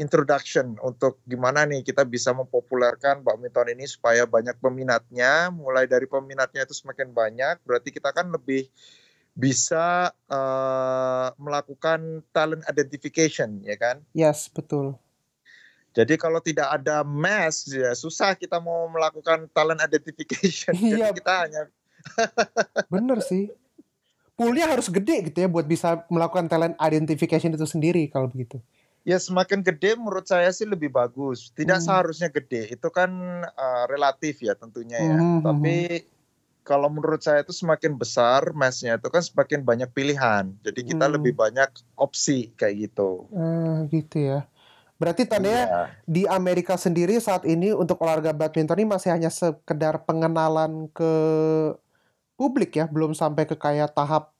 introduction untuk gimana nih kita bisa mempopulerkan badminton ini supaya banyak peminatnya. Mulai dari peminatnya itu semakin banyak, berarti kita kan lebih bisa eh, melakukan talent identification, ya kan? Yes, betul. Jadi kalau tidak ada mass ya susah kita mau melakukan talent identification. Iya. Jadi kita hanya Bener sih. Poolnya harus gede gitu ya buat bisa melakukan talent identification itu sendiri kalau begitu. ya semakin gede menurut saya sih lebih bagus. Tidak Hmm. seharusnya gede. Itu kan uh, relatif ya tentunya ya. Mhm, Tapi kalau menurut saya itu semakin besar massnya itu kan semakin banyak pilihan. Jadi kita Hmm. lebih banyak opsi kayak gitu. Ah, gitu ya. Berarti tandanya Iya. di Amerika sendiri saat ini untuk olahraga badminton ini masih hanya sekedar pengenalan ke publik ya, belum sampai ke kayak tahap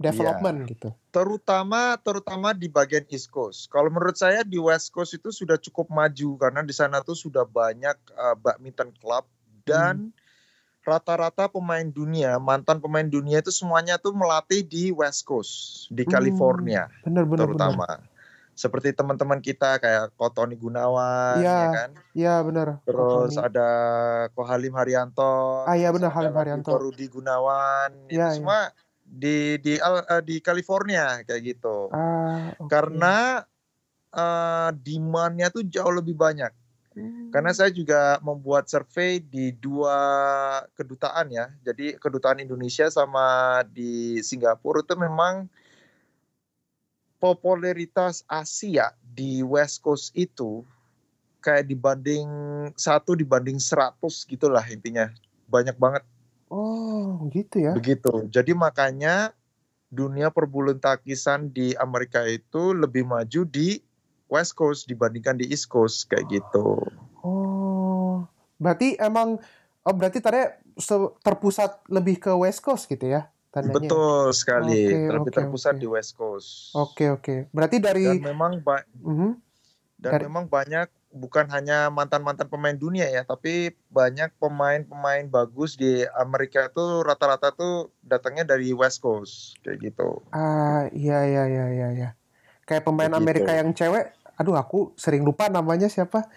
development gitu. terutama terutama di bagian East Coast. Kalau menurut saya di West Coast itu sudah cukup maju karena di sana tuh sudah banyak uh, badminton club dan rata-rata pemain dunia, mantan pemain dunia itu semuanya tuh melatih di West Coast, di Hmm, California Bener bener terutama. Seperti teman-teman kita kayak Kotoni Gunawan, Iya, ya kan? bener. Iya bener. Terus Kotoni. ada Kohalim Haryanto, Ah, iya benar, Halim Haryanto. Rudi Gunawan, itu Iya, iya. semua di di eh, di California kayak gitu. Ah, oke. Karena eh, demand-nya tuh jauh lebih banyak. Hmm. Karena saya juga membuat survei di dua kedutaan ya. Jadi kedutaan Indonesia sama di Singapura itu memang popularitas Asia di West Coast itu kayak dibanding satu dibanding 100 gitulah intinya. Banyak banget Oh, gitu ya. begitu. Jadi makanya dunia perbulu tangkisan di Amerika itu lebih maju di West Coast dibandingkan di East Coast kayak gitu. Oh, berarti emang oh berarti tadi terpusat lebih ke West Coast gitu ya tandanya. Betul sekali, Oke, lebih oke, terpusat oke. di West Coast. Oke oke. Berarti dari Dan memang ba- Mhm. dan Dari- memang banyak bukan hanya mantan-mantan pemain dunia ya, tapi banyak pemain-pemain bagus di Amerika itu rata-rata tuh datangnya dari West Coast kayak gitu. ah iya iya iya iya iya. Kayak pemain Begitu. Amerika yang cewek, aduh aku sering lupa namanya siapa.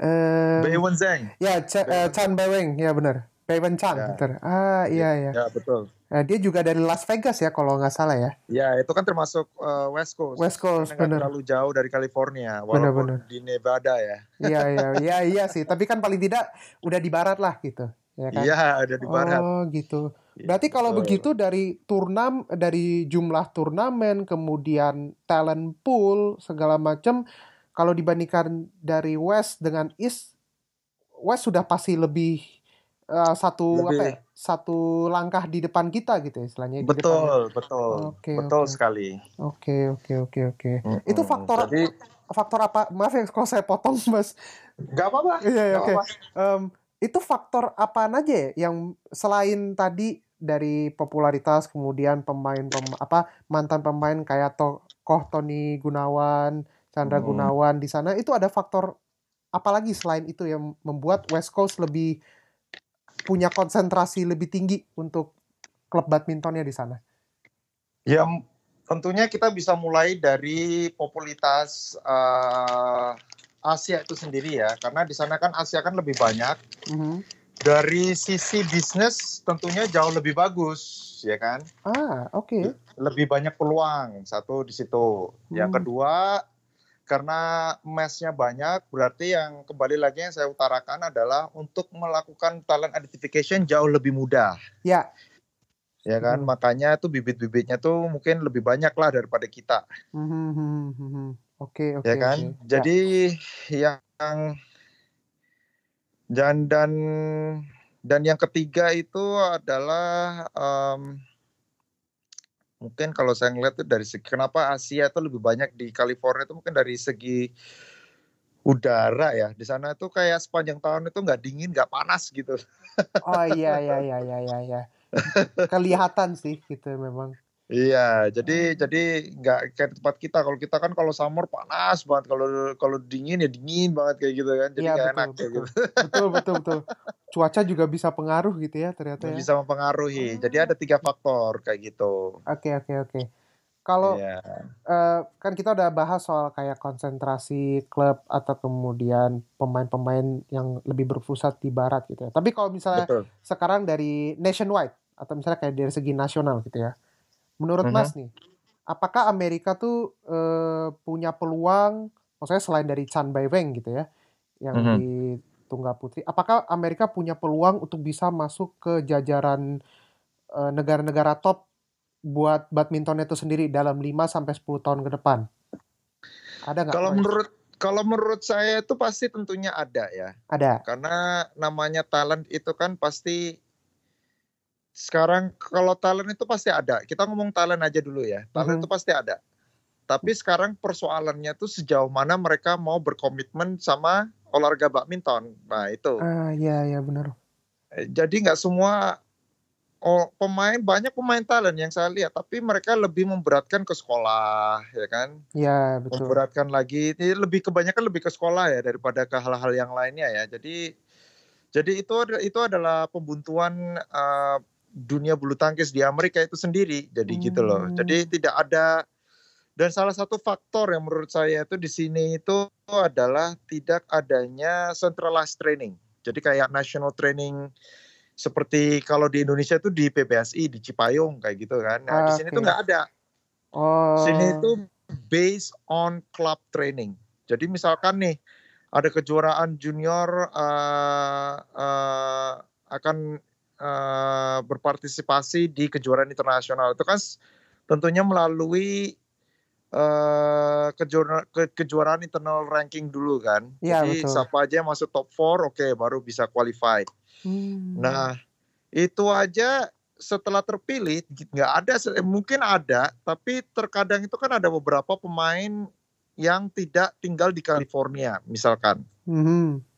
Eh Wen Zhang. ya Ch- eh, Chan Beiweng, ya benar. Beiwen Chan, Ya. betul. Ah iya iya. Ya betul. Eh, dia juga dari Las Vegas ya kalau nggak salah ya. Ya itu kan termasuk uh, West Coast. West Coast, bener. terlalu jauh dari California, walaupun Bener, di Nevada ya. Iya iya iya iya sih. Tapi kan paling tidak udah di barat lah gitu. Ya kan? Iya, ada di barat. Oh gitu. Berarti kalau Gitu. begitu dari turnam dari jumlah turnamen kemudian talent pool segala macam kalau dibandingkan dari West dengan East West sudah pasti lebih eh, satu Lebih- apa ya? Satu langkah di depan kita gitu ya istilahnya di depan. Betul, betul. Oke, betul oke. sekali. Oke oke oke oke. Itu faktor Jadi faktor apa? Maaf ya kalau saya potong Mas. nggak apa-apa. Iya, iya, nggak oke. itu faktor apa aja ya yang selain tadi dari popularitas kemudian pemain pem- apa mantan pemain kayak tokoh Tony Gunawan, Chandra Hmm. Gunawan di sana itu ada faktor apa lagi selain itu yang membuat West Coast lebih punya konsentrasi lebih tinggi untuk klub badmintonnya di sana. Ya tentunya kita bisa mulai dari popularitas eh, Asia itu sendiri ya, karena di sana kan Asia kan lebih banyak. Mhm. Dari sisi bisnis tentunya jauh lebih bagus, ya kan? Ah, oke. Lebih banyak peluang satu di situ. Yang Hmm. kedua karena matchnya banyak, berarti yang kembali lagi yang saya utarakan adalah untuk melakukan talent identification jauh lebih mudah. Ya. Ya kan, hmm. makanya tuh bibit-bibitnya tuh mungkin lebih banyak lah daripada kita. Hmm, hmm, hmm, hmm. Oke, oke. Ya kan, okay. jadi ya. yang dan dan dan yang ketiga itu adalah um, mungkin kalau saya ngeliat itu dari segi kenapa Asia itu lebih banyak di California itu mungkin dari segi udara ya. Di sana itu kayak sepanjang tahun itu nggak dingin nggak panas gitu. Oh iya iya iya iya iya. Ya. kelihatan sih gitu memang Iya, jadi jadi nggak kayak tempat kita. Kalau kita kan kalau summer panas banget, kalau kalau dingin ya dingin banget kayak gitu kan. Jadi iya, betul, enak betul, kayak gitu. Betul betul betul. Cuaca juga bisa pengaruh gitu ya ternyata. Ya. Bisa mempengaruhi. Jadi ada tiga faktor kayak gitu. Oke oke oke. Kalau yeah. Iya. uh, kan kita udah bahas soal kayak konsentrasi klub atau kemudian pemain-pemain yang lebih berpusat di barat gitu ya. Tapi kalau misalnya Betul. sekarang dari nationwide atau misalnya kayak dari segi nasional gitu ya Menurut uh-huh. Mas nih, apakah Amerika tuh uh, punya peluang, maksudnya selain dari Chan Bai Weng gitu ya, yang uh-huh. di tunggal putri, apakah Amerika punya peluang untuk bisa masuk ke jajaran uh, negara-negara top buat badminton itu sendiri dalam 5 sampai 10 tahun ke depan? Ada nggak? Kalau menurut kalau menurut saya itu pasti tentunya ada ya. Ada. Karena namanya talent itu kan pasti sekarang kalau talent itu pasti ada. Kita ngomong talent aja dulu ya. Talent mm -hmm. itu pasti ada. Tapi sekarang persoalannya tuh sejauh mana mereka mau berkomitmen sama olahraga badminton. Nah itu. Ah iya iya benar. Eh, jadi nggak semua oh, pemain banyak pemain talent yang saya lihat, tapi mereka lebih memberatkan ke sekolah, ya kan? Iya betul. Memberatkan lagi, ini lebih kebanyakan lebih ke sekolah ya daripada ke hal-hal yang lainnya ya. Jadi jadi itu itu adalah pembuntuan uh, dunia bulu tangkis di Amerika itu sendiri. Jadi hmm. gitu loh. Jadi hmm. tidak ada dan salah satu faktor yang menurut saya itu di sini itu adalah tidak adanya centralized training. Jadi kayak national training seperti kalau di Indonesia itu di PBSI di Cipayung kayak gitu kan. Nah, okay. di sini tuh nggak ada. Oh. Sini itu based on club training. Jadi misalkan nih ada kejuaraan junior uh, uh, akan uh, berpartisipasi di kejuaraan internasional itu kan tentunya melalui uh, kejuaraan, ke, kejuaraan internal ranking dulu kan. Ya, Jadi betul. siapa aja yang masuk top 4 oke okay, baru bisa qualified. Hmm. Nah, itu aja setelah terpilih nggak ada mungkin ada tapi terkadang itu kan ada beberapa pemain yang tidak tinggal di California misalkan. -hmm.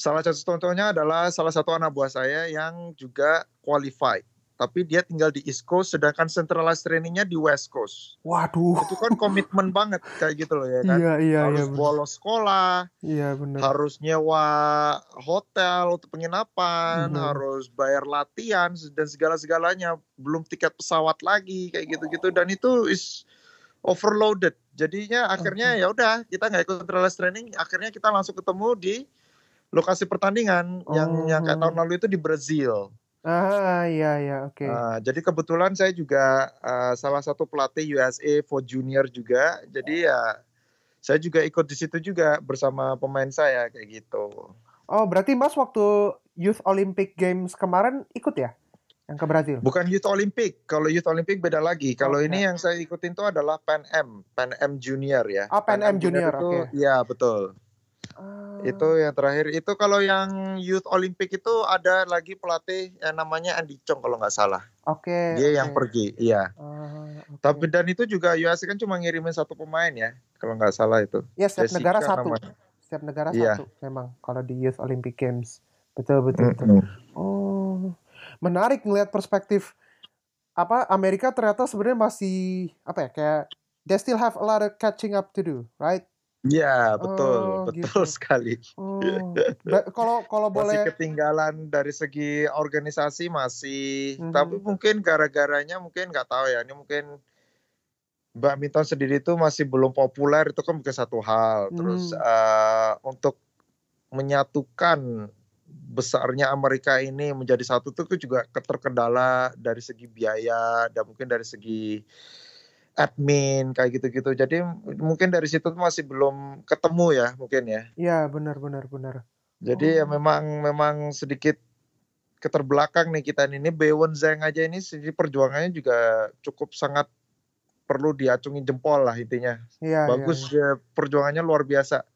Salah satu contohnya adalah salah satu anak buah saya yang juga qualified. Tapi dia tinggal di East Coast, sedangkan centralized trainingnya di West Coast. Waduh. Itu kan komitmen banget kayak gitu loh ya kan. Iya, iya, harus iya, bolos sekolah. Iya benar. Harus nyewa hotel untuk penginapan, hmm. harus bayar latihan dan segala-segalanya. Belum tiket pesawat lagi kayak gitu-gitu. Dan itu is overloaded. Jadinya akhirnya ya udah kita nggak ikut centralized training. Akhirnya kita langsung ketemu di lokasi pertandingan oh. yang yang kayak tahun lalu itu di Brazil. Ah iya iya oke. Okay. Uh, jadi kebetulan saya juga uh, salah satu pelatih USA for Junior juga. Jadi ya saya juga ikut di situ juga bersama pemain saya kayak gitu. Oh berarti Mas waktu Youth Olympic Games kemarin ikut ya? Yang ke Brazil? Bukan Youth Olympic. Kalau Youth Olympic beda lagi. Kalau okay. ini yang saya ikutin itu adalah Pan Am, Pan Am Junior ya. Oh Pan, Am Junior, oke. Okay. Iya betul. Itu ah. yang terakhir. Itu kalau yang Youth Olympic itu ada lagi pelatih yang namanya Andy Chong kalau nggak salah. Oke. Okay, Dia okay. yang pergi, iya. Uh, okay. Tapi dan itu juga USA kan cuma ngirimin satu pemain ya, kalau nggak salah itu. Ya setiap Jessica negara satu. Namanya. Setiap negara iya. satu memang kalau di Youth Olympic Games. Betul betul. Mm -hmm. Oh, menarik ngelihat perspektif apa Amerika ternyata sebenarnya masih apa ya kayak they still have a lot of catching up to do, right? Iya betul oh, betul gitu. sekali. Oh. Kalau kalau boleh masih ketinggalan dari segi organisasi masih, mm -hmm. tapi mungkin gara-garanya mungkin nggak tahu ya ini mungkin badminton sendiri itu masih belum populer itu kan mungkin satu hal. Terus mm. uh, untuk menyatukan besarnya Amerika ini menjadi satu itu juga keterkendala dari segi biaya dan mungkin dari segi admin kayak gitu-gitu. Jadi mungkin dari situ masih belum ketemu ya mungkin ya. Iya benar benar benar. Jadi ya oh. ya memang memang sedikit keterbelakang nih kita ini. Bewon Zeng aja ini segi perjuangannya juga cukup sangat perlu diacungi jempol lah intinya. Iya. Bagus iya, iya. Ya, perjuangannya luar biasa.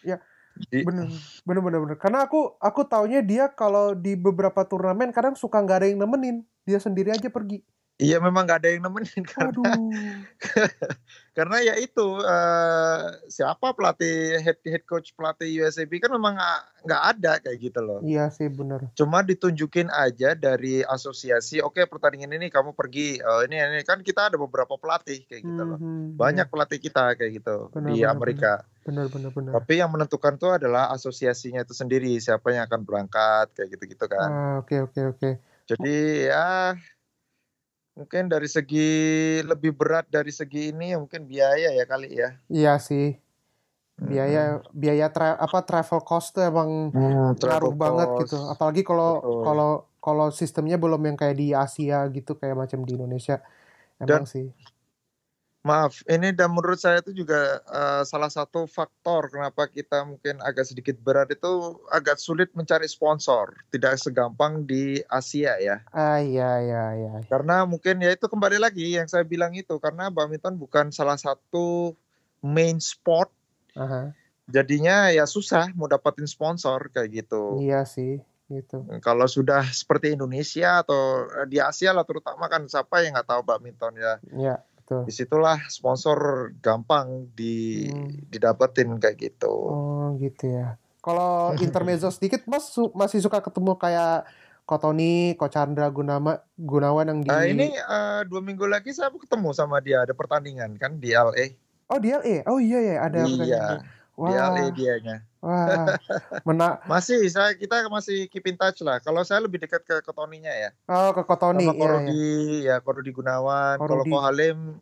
Ya. Di, bener, bener, bener, bener. Karena aku, aku taunya dia kalau di beberapa turnamen kadang suka nggak ada yang nemenin, dia sendiri aja pergi. Iya memang gak ada yang nemenin karena karena ya itu uh, siapa pelatih head head coach pelatih USAB kan memang nggak ada kayak gitu loh. Iya sih benar. Cuma ditunjukin aja dari asosiasi, oke okay, pertandingan ini kamu pergi, oh, ini ini kan kita ada beberapa pelatih kayak gitu loh. Mm-hmm, Banyak bener. pelatih kita kayak gitu bener, di bener, Amerika. Benar benar benar. Tapi yang menentukan tuh adalah asosiasinya itu sendiri siapa yang akan berangkat kayak gitu gitu kan. Ah, oke oke oke. Jadi ya mungkin dari segi lebih berat dari segi ini ya mungkin biaya ya kali ya. Iya sih. Biaya hmm. biaya tra apa travel cost tuh emang hmm, ngaruh banget gitu. apalagi kalau kalau kalau sistemnya belum yang kayak di Asia gitu kayak macam di Indonesia. Emang Dan, sih Maaf, ini dan menurut saya itu juga uh, salah satu faktor kenapa kita mungkin agak sedikit berat itu agak sulit mencari sponsor, tidak segampang di Asia ya. Ah iya iya iya. Karena mungkin ya itu kembali lagi yang saya bilang itu karena badminton bukan salah satu main sport. Uh -huh. Jadinya ya susah mau dapatin sponsor kayak gitu. Iya sih gitu. Kalau sudah seperti Indonesia atau eh, di Asia lah terutama kan siapa yang nggak tahu badminton ya. Iya. Betul. Di situlah sponsor gampang di hmm. didapetin kayak gitu. Oh gitu ya. Kalau intermezzo sedikit, Mas su masih suka ketemu kayak Kotoni, Ko Chandra Gunama, Gunawan yang di. Uh, ini uh, dua minggu lagi saya ketemu sama dia ada pertandingan kan di LA. Oh di LA, oh iya ya ada. Iya. Wah. Di LA dianya. Wah, masih saya kita masih keep in touch lah. Kalau saya lebih dekat ke Kotoninya ya. Oh, ke Kotoni. Sama Korudi, iya, iya. ya Korudi Gunawan. Kalau Ko Halim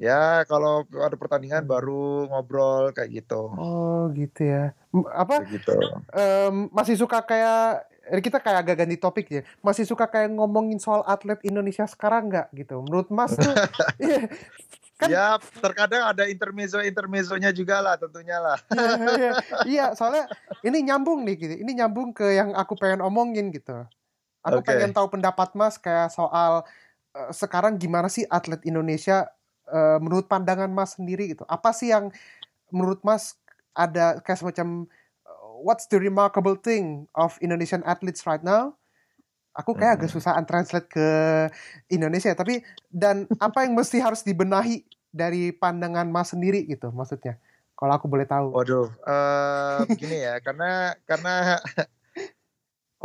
ya kalau ada pertandingan hmm. baru ngobrol kayak gitu. Oh, gitu ya. Apa? gitu. Um, masih suka kayak kita kayak agak ganti topik ya. Masih suka kayak ngomongin soal atlet Indonesia sekarang nggak gitu? Menurut Mas tuh, iya, kan ya terkadang ada intermezzo intermezzonya juga lah tentunya lah. Iya, iya, iya soalnya ini nyambung nih gitu. Ini nyambung ke yang aku pengen omongin gitu. Aku okay. pengen tahu pendapat mas kayak soal uh, sekarang gimana sih atlet Indonesia uh, menurut pandangan mas sendiri gitu. Apa sih yang menurut mas ada kayak semacam uh, what's the remarkable thing of Indonesian athletes right now aku kayak agak susah translate ke Indonesia tapi dan apa yang mesti harus dibenahi dari pandangan Mas sendiri gitu maksudnya kalau aku boleh tahu. Waduh, uh, begini ya karena karena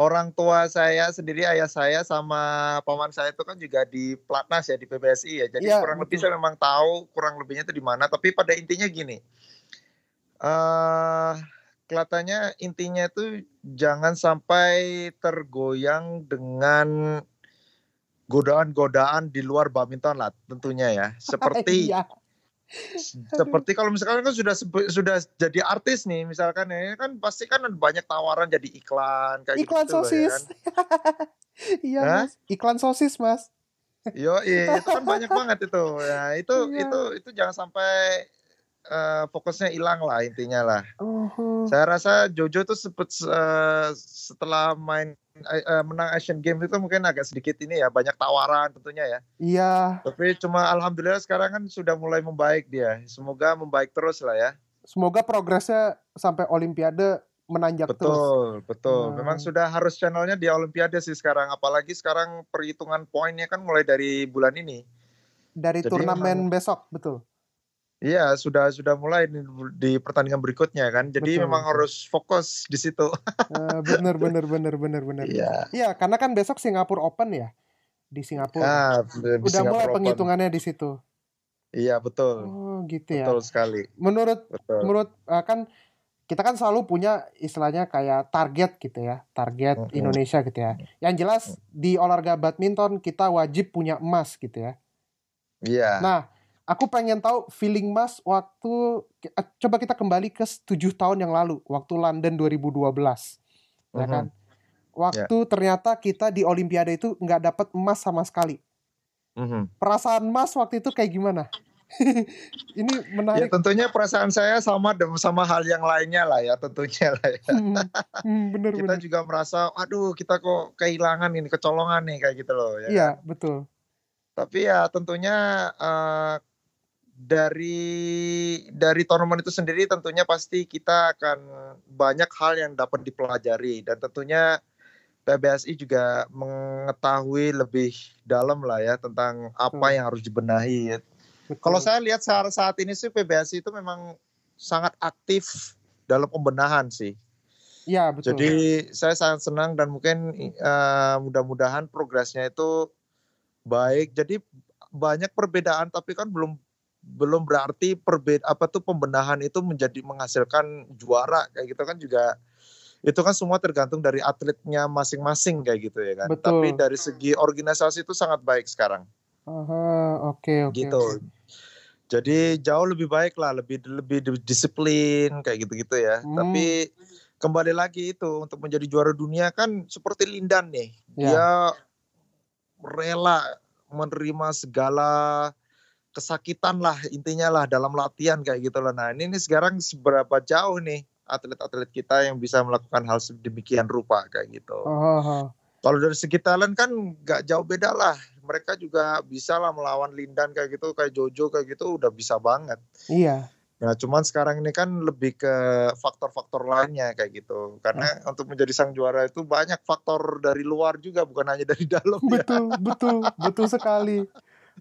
orang tua saya sendiri ayah saya sama paman saya itu kan juga di Platnas ya di PBSI ya. Jadi ya, kurang betul. lebih saya memang tahu kurang lebihnya itu di mana. Tapi pada intinya gini, uh, kelihatannya intinya itu jangan sampai tergoyang dengan godaan-godaan di luar badminton lah tentunya ya. Seperti iya. seperti kalau misalkan kan sudah sudah jadi artis nih misalkan ya kan pasti kan banyak tawaran jadi iklan kayak iklan gitu sosis. Ya kan? iya mas, iklan sosis mas. Yo, itu kan banyak banget itu. Ya, itu iya. itu itu jangan sampai uh, fokusnya hilang lah intinya lah. Uh-huh. Saya rasa Jojo tuh sempet uh, setelah main uh, menang Asian Games itu mungkin agak sedikit ini ya banyak tawaran tentunya ya. Iya. Tapi cuma alhamdulillah sekarang kan sudah mulai membaik dia. Semoga membaik terus lah ya. Semoga progresnya sampai Olimpiade menanjak betul, terus. Betul, betul. Hmm. Memang sudah harus channelnya di Olimpiade sih sekarang. Apalagi sekarang perhitungan poinnya kan mulai dari bulan ini. Dari Jadi turnamen memang, besok, betul. Iya, sudah sudah mulai di, pertandingan berikutnya kan. Jadi betul, memang betul. harus fokus di situ. uh, bener bener bener bener bener. Iya. Iya, karena kan besok Singapura Open ya di Singapura. Ah, di Udah Singapura mulai penghitungannya di situ. Iya betul. Oh gitu ya. Betul sekali. Menurut betul. menurut uh, kan kita kan selalu punya istilahnya kayak target gitu ya, target mm -hmm. Indonesia gitu ya. Yang jelas mm di olahraga badminton kita wajib punya emas gitu ya. Iya. Nah, Aku pengen tahu feeling Mas waktu eh, coba kita kembali ke tujuh tahun yang lalu, waktu London 2012, uh -huh. ya mhm. kan? Waktu yeah. ternyata kita di Olimpiade itu nggak dapat emas sama sekali. Mhm. Perasaan Mas waktu itu kayak gimana? Ini Ya menarik. tentunya perasaan saya sama sama hal yang lainnya lah ya tentunya lah ya. Hmm, hmm, bener Kita bener. juga merasa, aduh kita kok kehilangan ini kecolongan nih kayak gitu loh. Ya Iya kan? betul. Tapi ya tentunya eh, dari dari tournament itu sendiri tentunya pasti kita akan banyak hal yang dapat dipelajari dan tentunya PBSI juga mengetahui lebih dalam lah ya tentang apa Betul. yang harus dibenahi. betul. Kalau saya lihat saat saat ini sih PBSI itu memang sangat aktif dalam pembenahan sih. Iya betul. Jadi saya sangat senang dan mungkin eh, mudah-mudahan progresnya itu baik. Jadi banyak perbedaan tapi kan belum belum berarti perbeda apa tuh pembenahan itu menjadi menghasilkan juara kayak gitu kan juga itu kan semua tergantung dari atletnya masing-masing kayak gitu ya kan. Betul. Tapi dari segi organisasi itu sangat baik sekarang Aha, oke oke. gitu. oke. Jadi jauh lebih baik lah, lebih lebih di- disiplin kayak gitu-gitu ya. Hmm. Tapi kembali lagi itu untuk menjadi juara dunia kan seperti Lindan nih. Ya. Dia rela menerima segala kesakitan lah intinya lah dalam latihan kayak gitu loh. Nah ini nih sekarang seberapa jauh nih atlet-atlet kita yang bisa melakukan hal sedemikian rupa kayak gitu. Aha, aha. Kalau dari segi talent kan nggak jauh beda lah. Mereka juga bisa lah melawan Lindan kayak gitu, kayak Jojo kayak gitu udah bisa banget. Iya. Nah cuman sekarang ini kan lebih ke faktor-faktor lainnya kayak gitu. Karena untuk menjadi sang juara itu banyak faktor dari luar juga, bukan hanya dari dalam. ya. Betul betul betul sekali.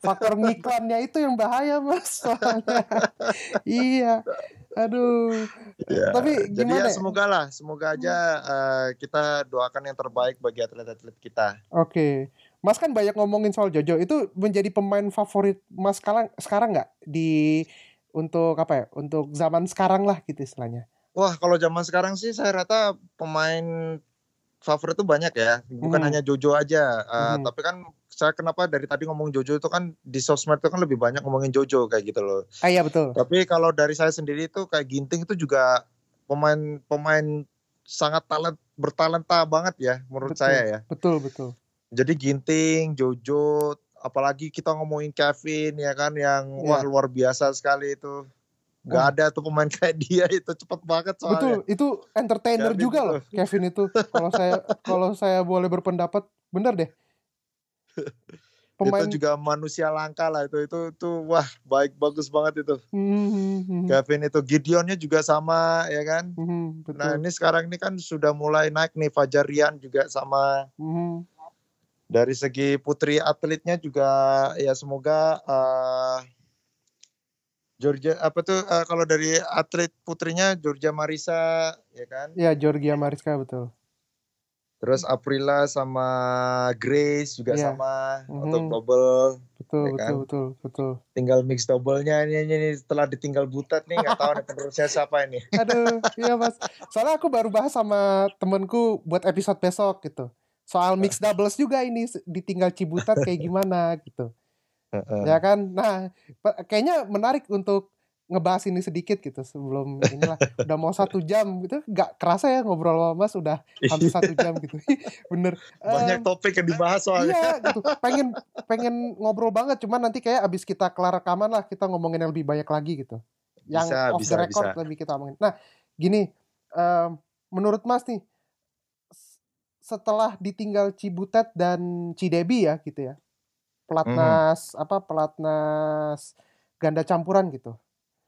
Faktor ngiklannya itu yang bahaya mas. Soalnya. iya. Aduh. Ya, Tapi Jadi gimana ya ya? semoga lah, semoga aja eh, kita doakan yang terbaik bagi atlet-atlet kita. Oke. Mas kan banyak ngomongin soal Jojo. Itu menjadi pemain favorit Mas sekarang sekarang nggak di untuk apa ya? Untuk zaman sekarang lah gitu istilahnya. Wah kalau zaman sekarang sih saya rata pemain favorit itu banyak ya, bukan Hmm. hanya Jojo aja. Eh, Hmm. Tapi kan saya kenapa dari tadi ngomong Jojo itu kan di sosmed itu kan lebih banyak ngomongin Jojo kayak gitu loh. Ah iya betul. Tapi kalau dari saya sendiri itu kayak Ginting itu juga pemain pemain sangat talent bertalenta banget ya menurut Betul. saya ya. Betul betul. Jadi Ginting, Jojo, apalagi kita ngomongin Kevin ya kan yang Iya. wah luar biasa sekali itu. Gak Ah. ada tuh pemain kayak dia itu cepet banget soalnya. Betul, itu entertainer Kevin juga itu. loh Kevin itu. Kalau saya kalau saya boleh berpendapat, bener deh. Pemain Itu juga manusia langka lah itu itu tuh wah baik bagus banget itu. Hmm, hmm, hmm, Kevin itu Gideonnya juga sama ya kan. betul. Nah ini sekarang ini kan sudah mulai naik nih Fajar Rian juga sama dari segi putri atletnya juga ya semoga eh, Georgia apa tuh eh, kalau dari atlet putrinya Georgia Marisa ya kan ya Georgia Mariska betul. terus Aprila sama Grace juga Iya. sama Mhm. untuk double Betul, Ya betul, kan? betul, betul. tinggal mix doublenya ini, ini, ini setelah ditinggal butet nih nggak tahu nih penerusnya siapa ini Aduh, iya mas. Soalnya aku baru bahas sama temenku buat episode besok gitu. Soal mix doubles juga ini ditinggal Cibutat kayak gimana gitu. Heeh. Ya kan? Nah, kayaknya menarik untuk ngebahas ini sedikit gitu sebelum inilah. Udah mau satu jam gitu nggak kerasa ya ngobrol sama Mas udah hampir satu jam gitu. Bener. Banyak Em, topik yang dibahas soalnya. iya gitu. Pengen pengen ngobrol banget cuman nanti kayak abis kita kelar rekaman lah kita ngomongin yang lebih banyak lagi gitu. Yang Bisa, off bisa, the record bisa. lebih kita omongin. Nah gini em, menurut Mas nih setelah ditinggal Cibutet dan Cidebi ya gitu ya pelatnas apa pelatnas ganda campuran gitu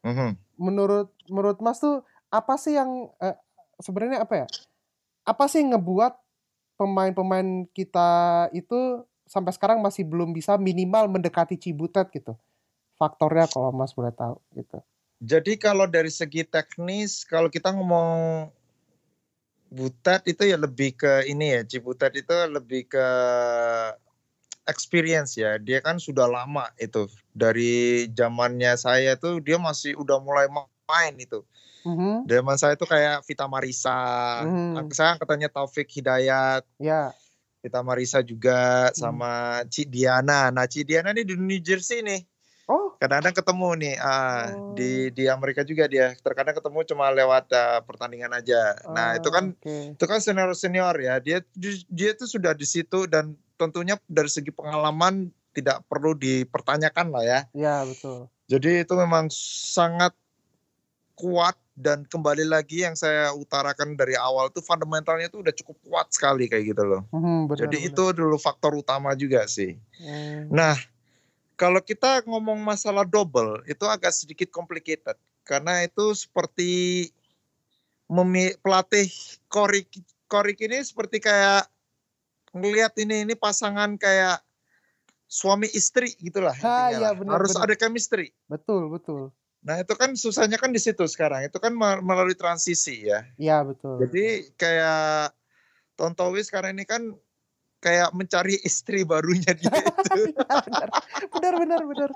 Mhm. menurut menurut Mas tuh apa sih yang eh, sebenarnya apa ya? Apa sih yang ngebuat pemain-pemain kita itu sampai sekarang masih belum bisa minimal mendekati Cibutet gitu? Faktornya kalau Mas boleh tahu gitu. Jadi kalau dari segi teknis, kalau kita ngomong Butet itu ya lebih ke ini ya, Cibutet itu lebih ke experience ya. Dia kan sudah lama itu. Dari zamannya saya tuh dia masih udah mulai main itu. Mhm, Zaman saya tuh kayak Vita Marisa, Hmm. saya angkatannya Taufik Hidayat, Ya, Vita Marisa juga sama Ci Diana. Nah, Ci Diana nih di New Jersey nih oh, kadang-kadang ketemu nih ah Oh. di di Amerika juga dia terkadang ketemu cuma lewat ah, pertandingan aja nah itu kan oke. itu kan senior senior ya dia dia tuh sudah di situ dan tentunya dari segi pengalaman tidak perlu dipertanyakan lah ya. Iya betul. Jadi itu memang sangat kuat dan kembali lagi yang saya utarakan dari awal tuh fundamentalnya tuh udah cukup kuat sekali kayak gitu loh. Hmm, benar, Jadi benar. itu dulu faktor utama juga sih. Hmm. Nah, kalau kita ngomong masalah double itu agak sedikit complicated karena itu seperti pelatih Korik Korik ini seperti kayak ngelihat ini ini pasangan kayak suami istri gitulah Ah, iya, lah. benar, harus benar. ada chemistry. Betul betul. Nah itu kan susahnya kan di situ sekarang itu kan melalui transisi ya. Iya betul. Jadi kayak Tontowi sekarang ini kan kayak mencari istri barunya dia itu. benar, benar benar benar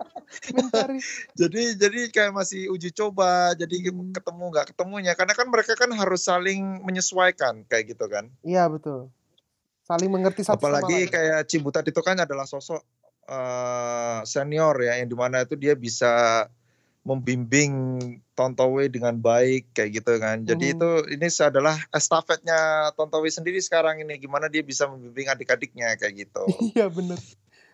mencari. jadi jadi kayak masih uji coba jadi Hmm. ketemu nggak ketemunya karena kan mereka kan harus saling menyesuaikan kayak gitu kan Iya betul. Saling mengerti satu sama apalagi lain. kayak Cibutat itu kan adalah sosok eh, senior ya yang di mana itu dia bisa membimbing Tontowi dengan baik kayak gitu kan jadi Mhm. itu ini adalah estafetnya Tontowi sendiri sekarang ini gimana dia bisa membimbing adik-adiknya kayak gitu Iya benar.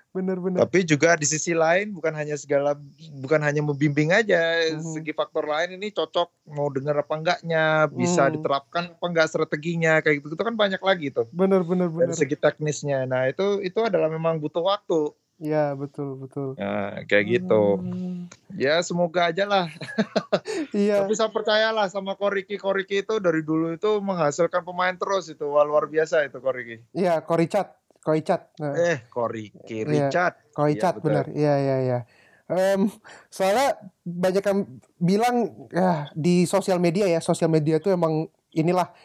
Benar benar. Tapi juga di sisi lain bukan hanya segala bukan hanya membimbing aja, Mhm. segi faktor lain ini cocok mau dengar apa enggaknya, bisa Hmm. diterapkan apa enggak strateginya kayak gitu. Itu kan banyak lagi tuh Benar benar dari segi teknisnya. Nah, itu itu adalah memang butuh waktu. Iya betul betul. Nah, kayak gitu. Hmm. Ya semoga aja lah. Iya. Tapi saya percayalah sama Koriki. Koriki itu dari dulu itu menghasilkan pemain terus itu. Wah, luar biasa itu Koriki. Iya Koricat. Koricat. Nah. Eh, Iya. Richard. Koicat Iya, betul. benar. Iya iya iya. Em, soalnya banyak yang bilang ya di sosial media ya, sosial media itu emang inilah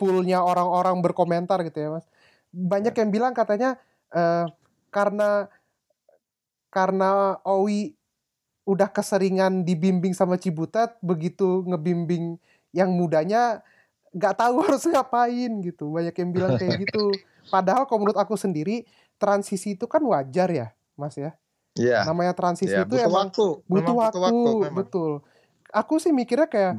poolnya orang-orang berkomentar gitu ya, Mas. Banyak yang bilang katanya eh, karena karena Owi udah keseringan dibimbing sama Cibutet, begitu ngebimbing yang mudanya nggak tahu harus ngapain gitu. Banyak yang bilang kayak gitu. Padahal kalau menurut aku sendiri transisi itu kan wajar ya, Mas ya. Iya. Namanya transisi Ya, itu butuh emang waktu. butuh Memang waktu, memang. betul. Aku sih mikirnya kayak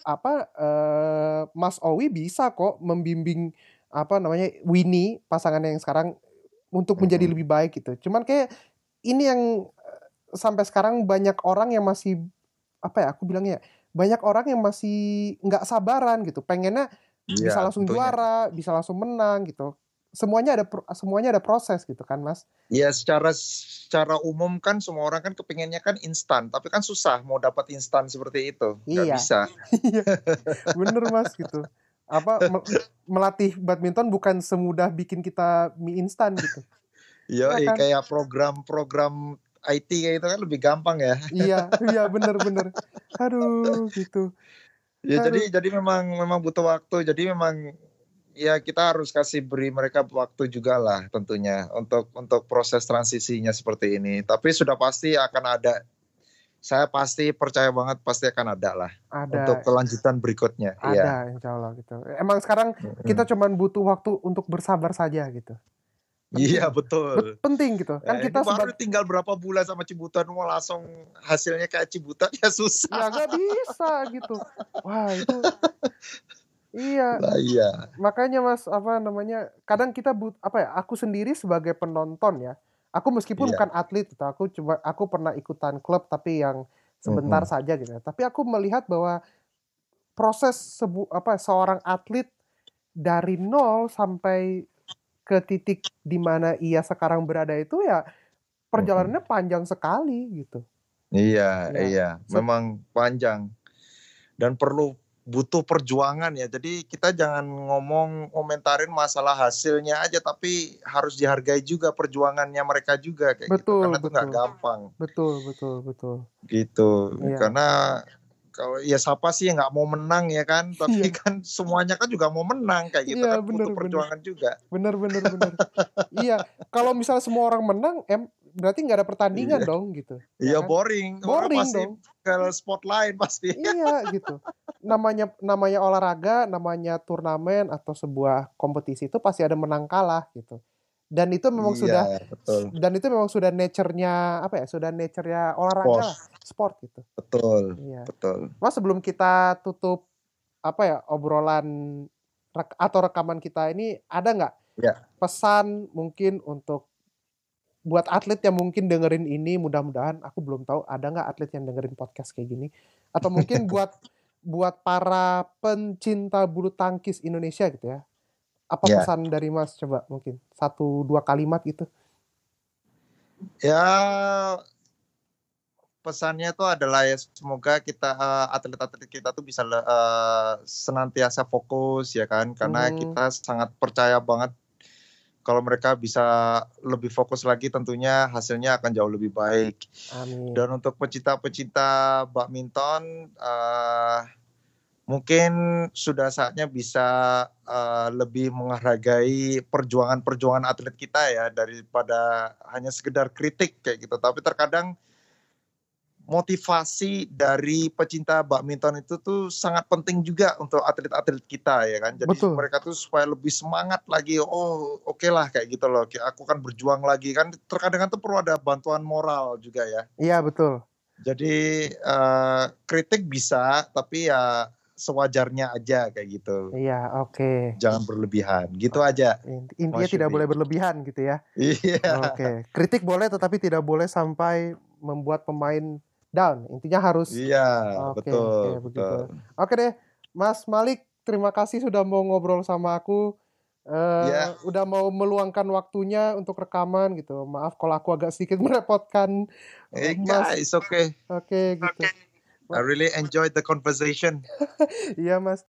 apa eh, Mas Owi bisa kok membimbing apa namanya Winnie pasangan yang sekarang untuk menjadi Mhm. lebih baik gitu. Cuman kayak ini yang eh, sampai sekarang banyak orang yang masih apa ya aku bilangnya ya, banyak orang yang masih nggak sabaran gitu. Pengennya bisa Iya, langsung tentunya. juara, bisa langsung menang gitu. Semuanya ada semuanya ada proses gitu kan, Mas. Ya secara secara umum kan semua orang kan kepinginnya kan instan, tapi kan susah mau dapat instan seperti itu, nggak Iya. bisa. Iya, bener mas gitu. Apa me- melatih badminton bukan semudah bikin kita mie instan gitu. Yo, Iya kan? kayak program-program IT kayak itu kan lebih gampang ya. Iya, iya bener-bener. Aduh, gitu. Ya Aduh. jadi jadi memang memang butuh waktu. Jadi memang ya kita harus kasih beri mereka waktu juga lah tentunya untuk untuk proses transisinya seperti ini. Tapi sudah pasti akan ada. Saya pasti percaya banget pasti akan ada lah untuk Ada, kelanjutan berikutnya. Iya. ada, insya Allah gitu. Emang sekarang kita cuman butuh waktu untuk bersabar saja gitu. Iya betul. Bet- penting gitu. Kan Ya, kita baru tinggal berapa bulan sama Cibutan mau langsung hasilnya kayak Cibutan ya susah. ya nggak bisa gitu. Wah itu, iya. Lah iya. makanya mas apa namanya kadang kita but apa ya aku sendiri sebagai penonton ya aku meskipun Iya. bukan atlet gitu aku coba aku pernah ikutan klub tapi yang sebentar saja gitu ya. tapi aku melihat bahwa proses sebu apa seorang atlet dari nol sampai ke titik di mana ia sekarang berada itu ya perjalanannya panjang sekali gitu Iya, Ya. iya. So- Memang panjang. Dan perlu butuh perjuangan ya. Jadi kita jangan ngomong komentarin masalah hasilnya aja tapi harus dihargai juga perjuangannya mereka juga kayak gitu. Betul, Karena itu nggak betul. gampang betul betul betul gitu. Iya. Karena kalau ya siapa sih yang nggak mau menang ya kan? Tapi Iya. kan semuanya kan juga mau menang kayak gitu Iya, kan bener, butuh bener. perjuangan juga. bener bener bener iya kalau misalnya semua orang menang em berarti nggak ada pertandingan Iya. dong gitu Iya kan? boring. Orang boring pasti dong ke spot lain pasti. iya gitu namanya namanya olahraga namanya turnamen atau sebuah kompetisi itu pasti ada menang kalah gitu dan itu memang Iya, sudah betul. dan itu memang sudah nature-nya apa ya sudah nature-nya olahraga Sport. sport gitu Betul. iya Betul. mas sebelum kita tutup apa ya obrolan rek- atau rekaman kita ini ada nggak Ya. pesan mungkin untuk buat atlet yang mungkin dengerin ini mudah-mudahan aku belum tahu ada nggak atlet yang dengerin podcast kayak gini. Atau mungkin buat buat para pencinta bulu tangkis Indonesia gitu ya. Apa Ya. pesan dari Mas? Coba mungkin satu dua kalimat gitu. Ya pesannya tuh adalah ya semoga kita eh, atlet-atlet kita tuh bisa eh, senantiasa fokus ya kan. Karena Hmm. kita sangat percaya banget kalau mereka bisa lebih fokus lagi tentunya hasilnya akan jauh lebih baik. amin Dan untuk pecinta-pecinta badminton, eh, mungkin sudah saatnya bisa eh, lebih menghargai perjuangan-perjuangan atlet kita ya daripada hanya sekedar kritik kayak gitu. Tapi terkadang motivasi dari pecinta badminton itu tuh sangat penting juga untuk atlet-atlet kita ya kan. Jadi Betul. mereka tuh supaya lebih semangat lagi. Oh, oke lah kayak gitu loh. Kayak Aku kan berjuang lagi kan. Terkadang tuh perlu ada bantuan moral juga ya. iya betul Jadi eh, kritik bisa, tapi ya sewajarnya aja kayak gitu. iya oke Jangan berlebihan. Gitu aja. Inti- intinya tidak boleh berlebihan gitu ya Iya. oke kritik boleh tetapi tidak boleh sampai membuat pemain down intinya harus Iya, Oke, betul, oke, begitu. betul. Oke deh, Mas Malik, terima kasih sudah mau ngobrol sama aku. Eh, Ya. Udah mau meluangkan waktunya untuk rekaman gitu. Maaf kalau aku agak sedikit merepotkan. Eh, Mas, guys, okay. oke gitu. I really enjoyed the conversation. Iya Mas.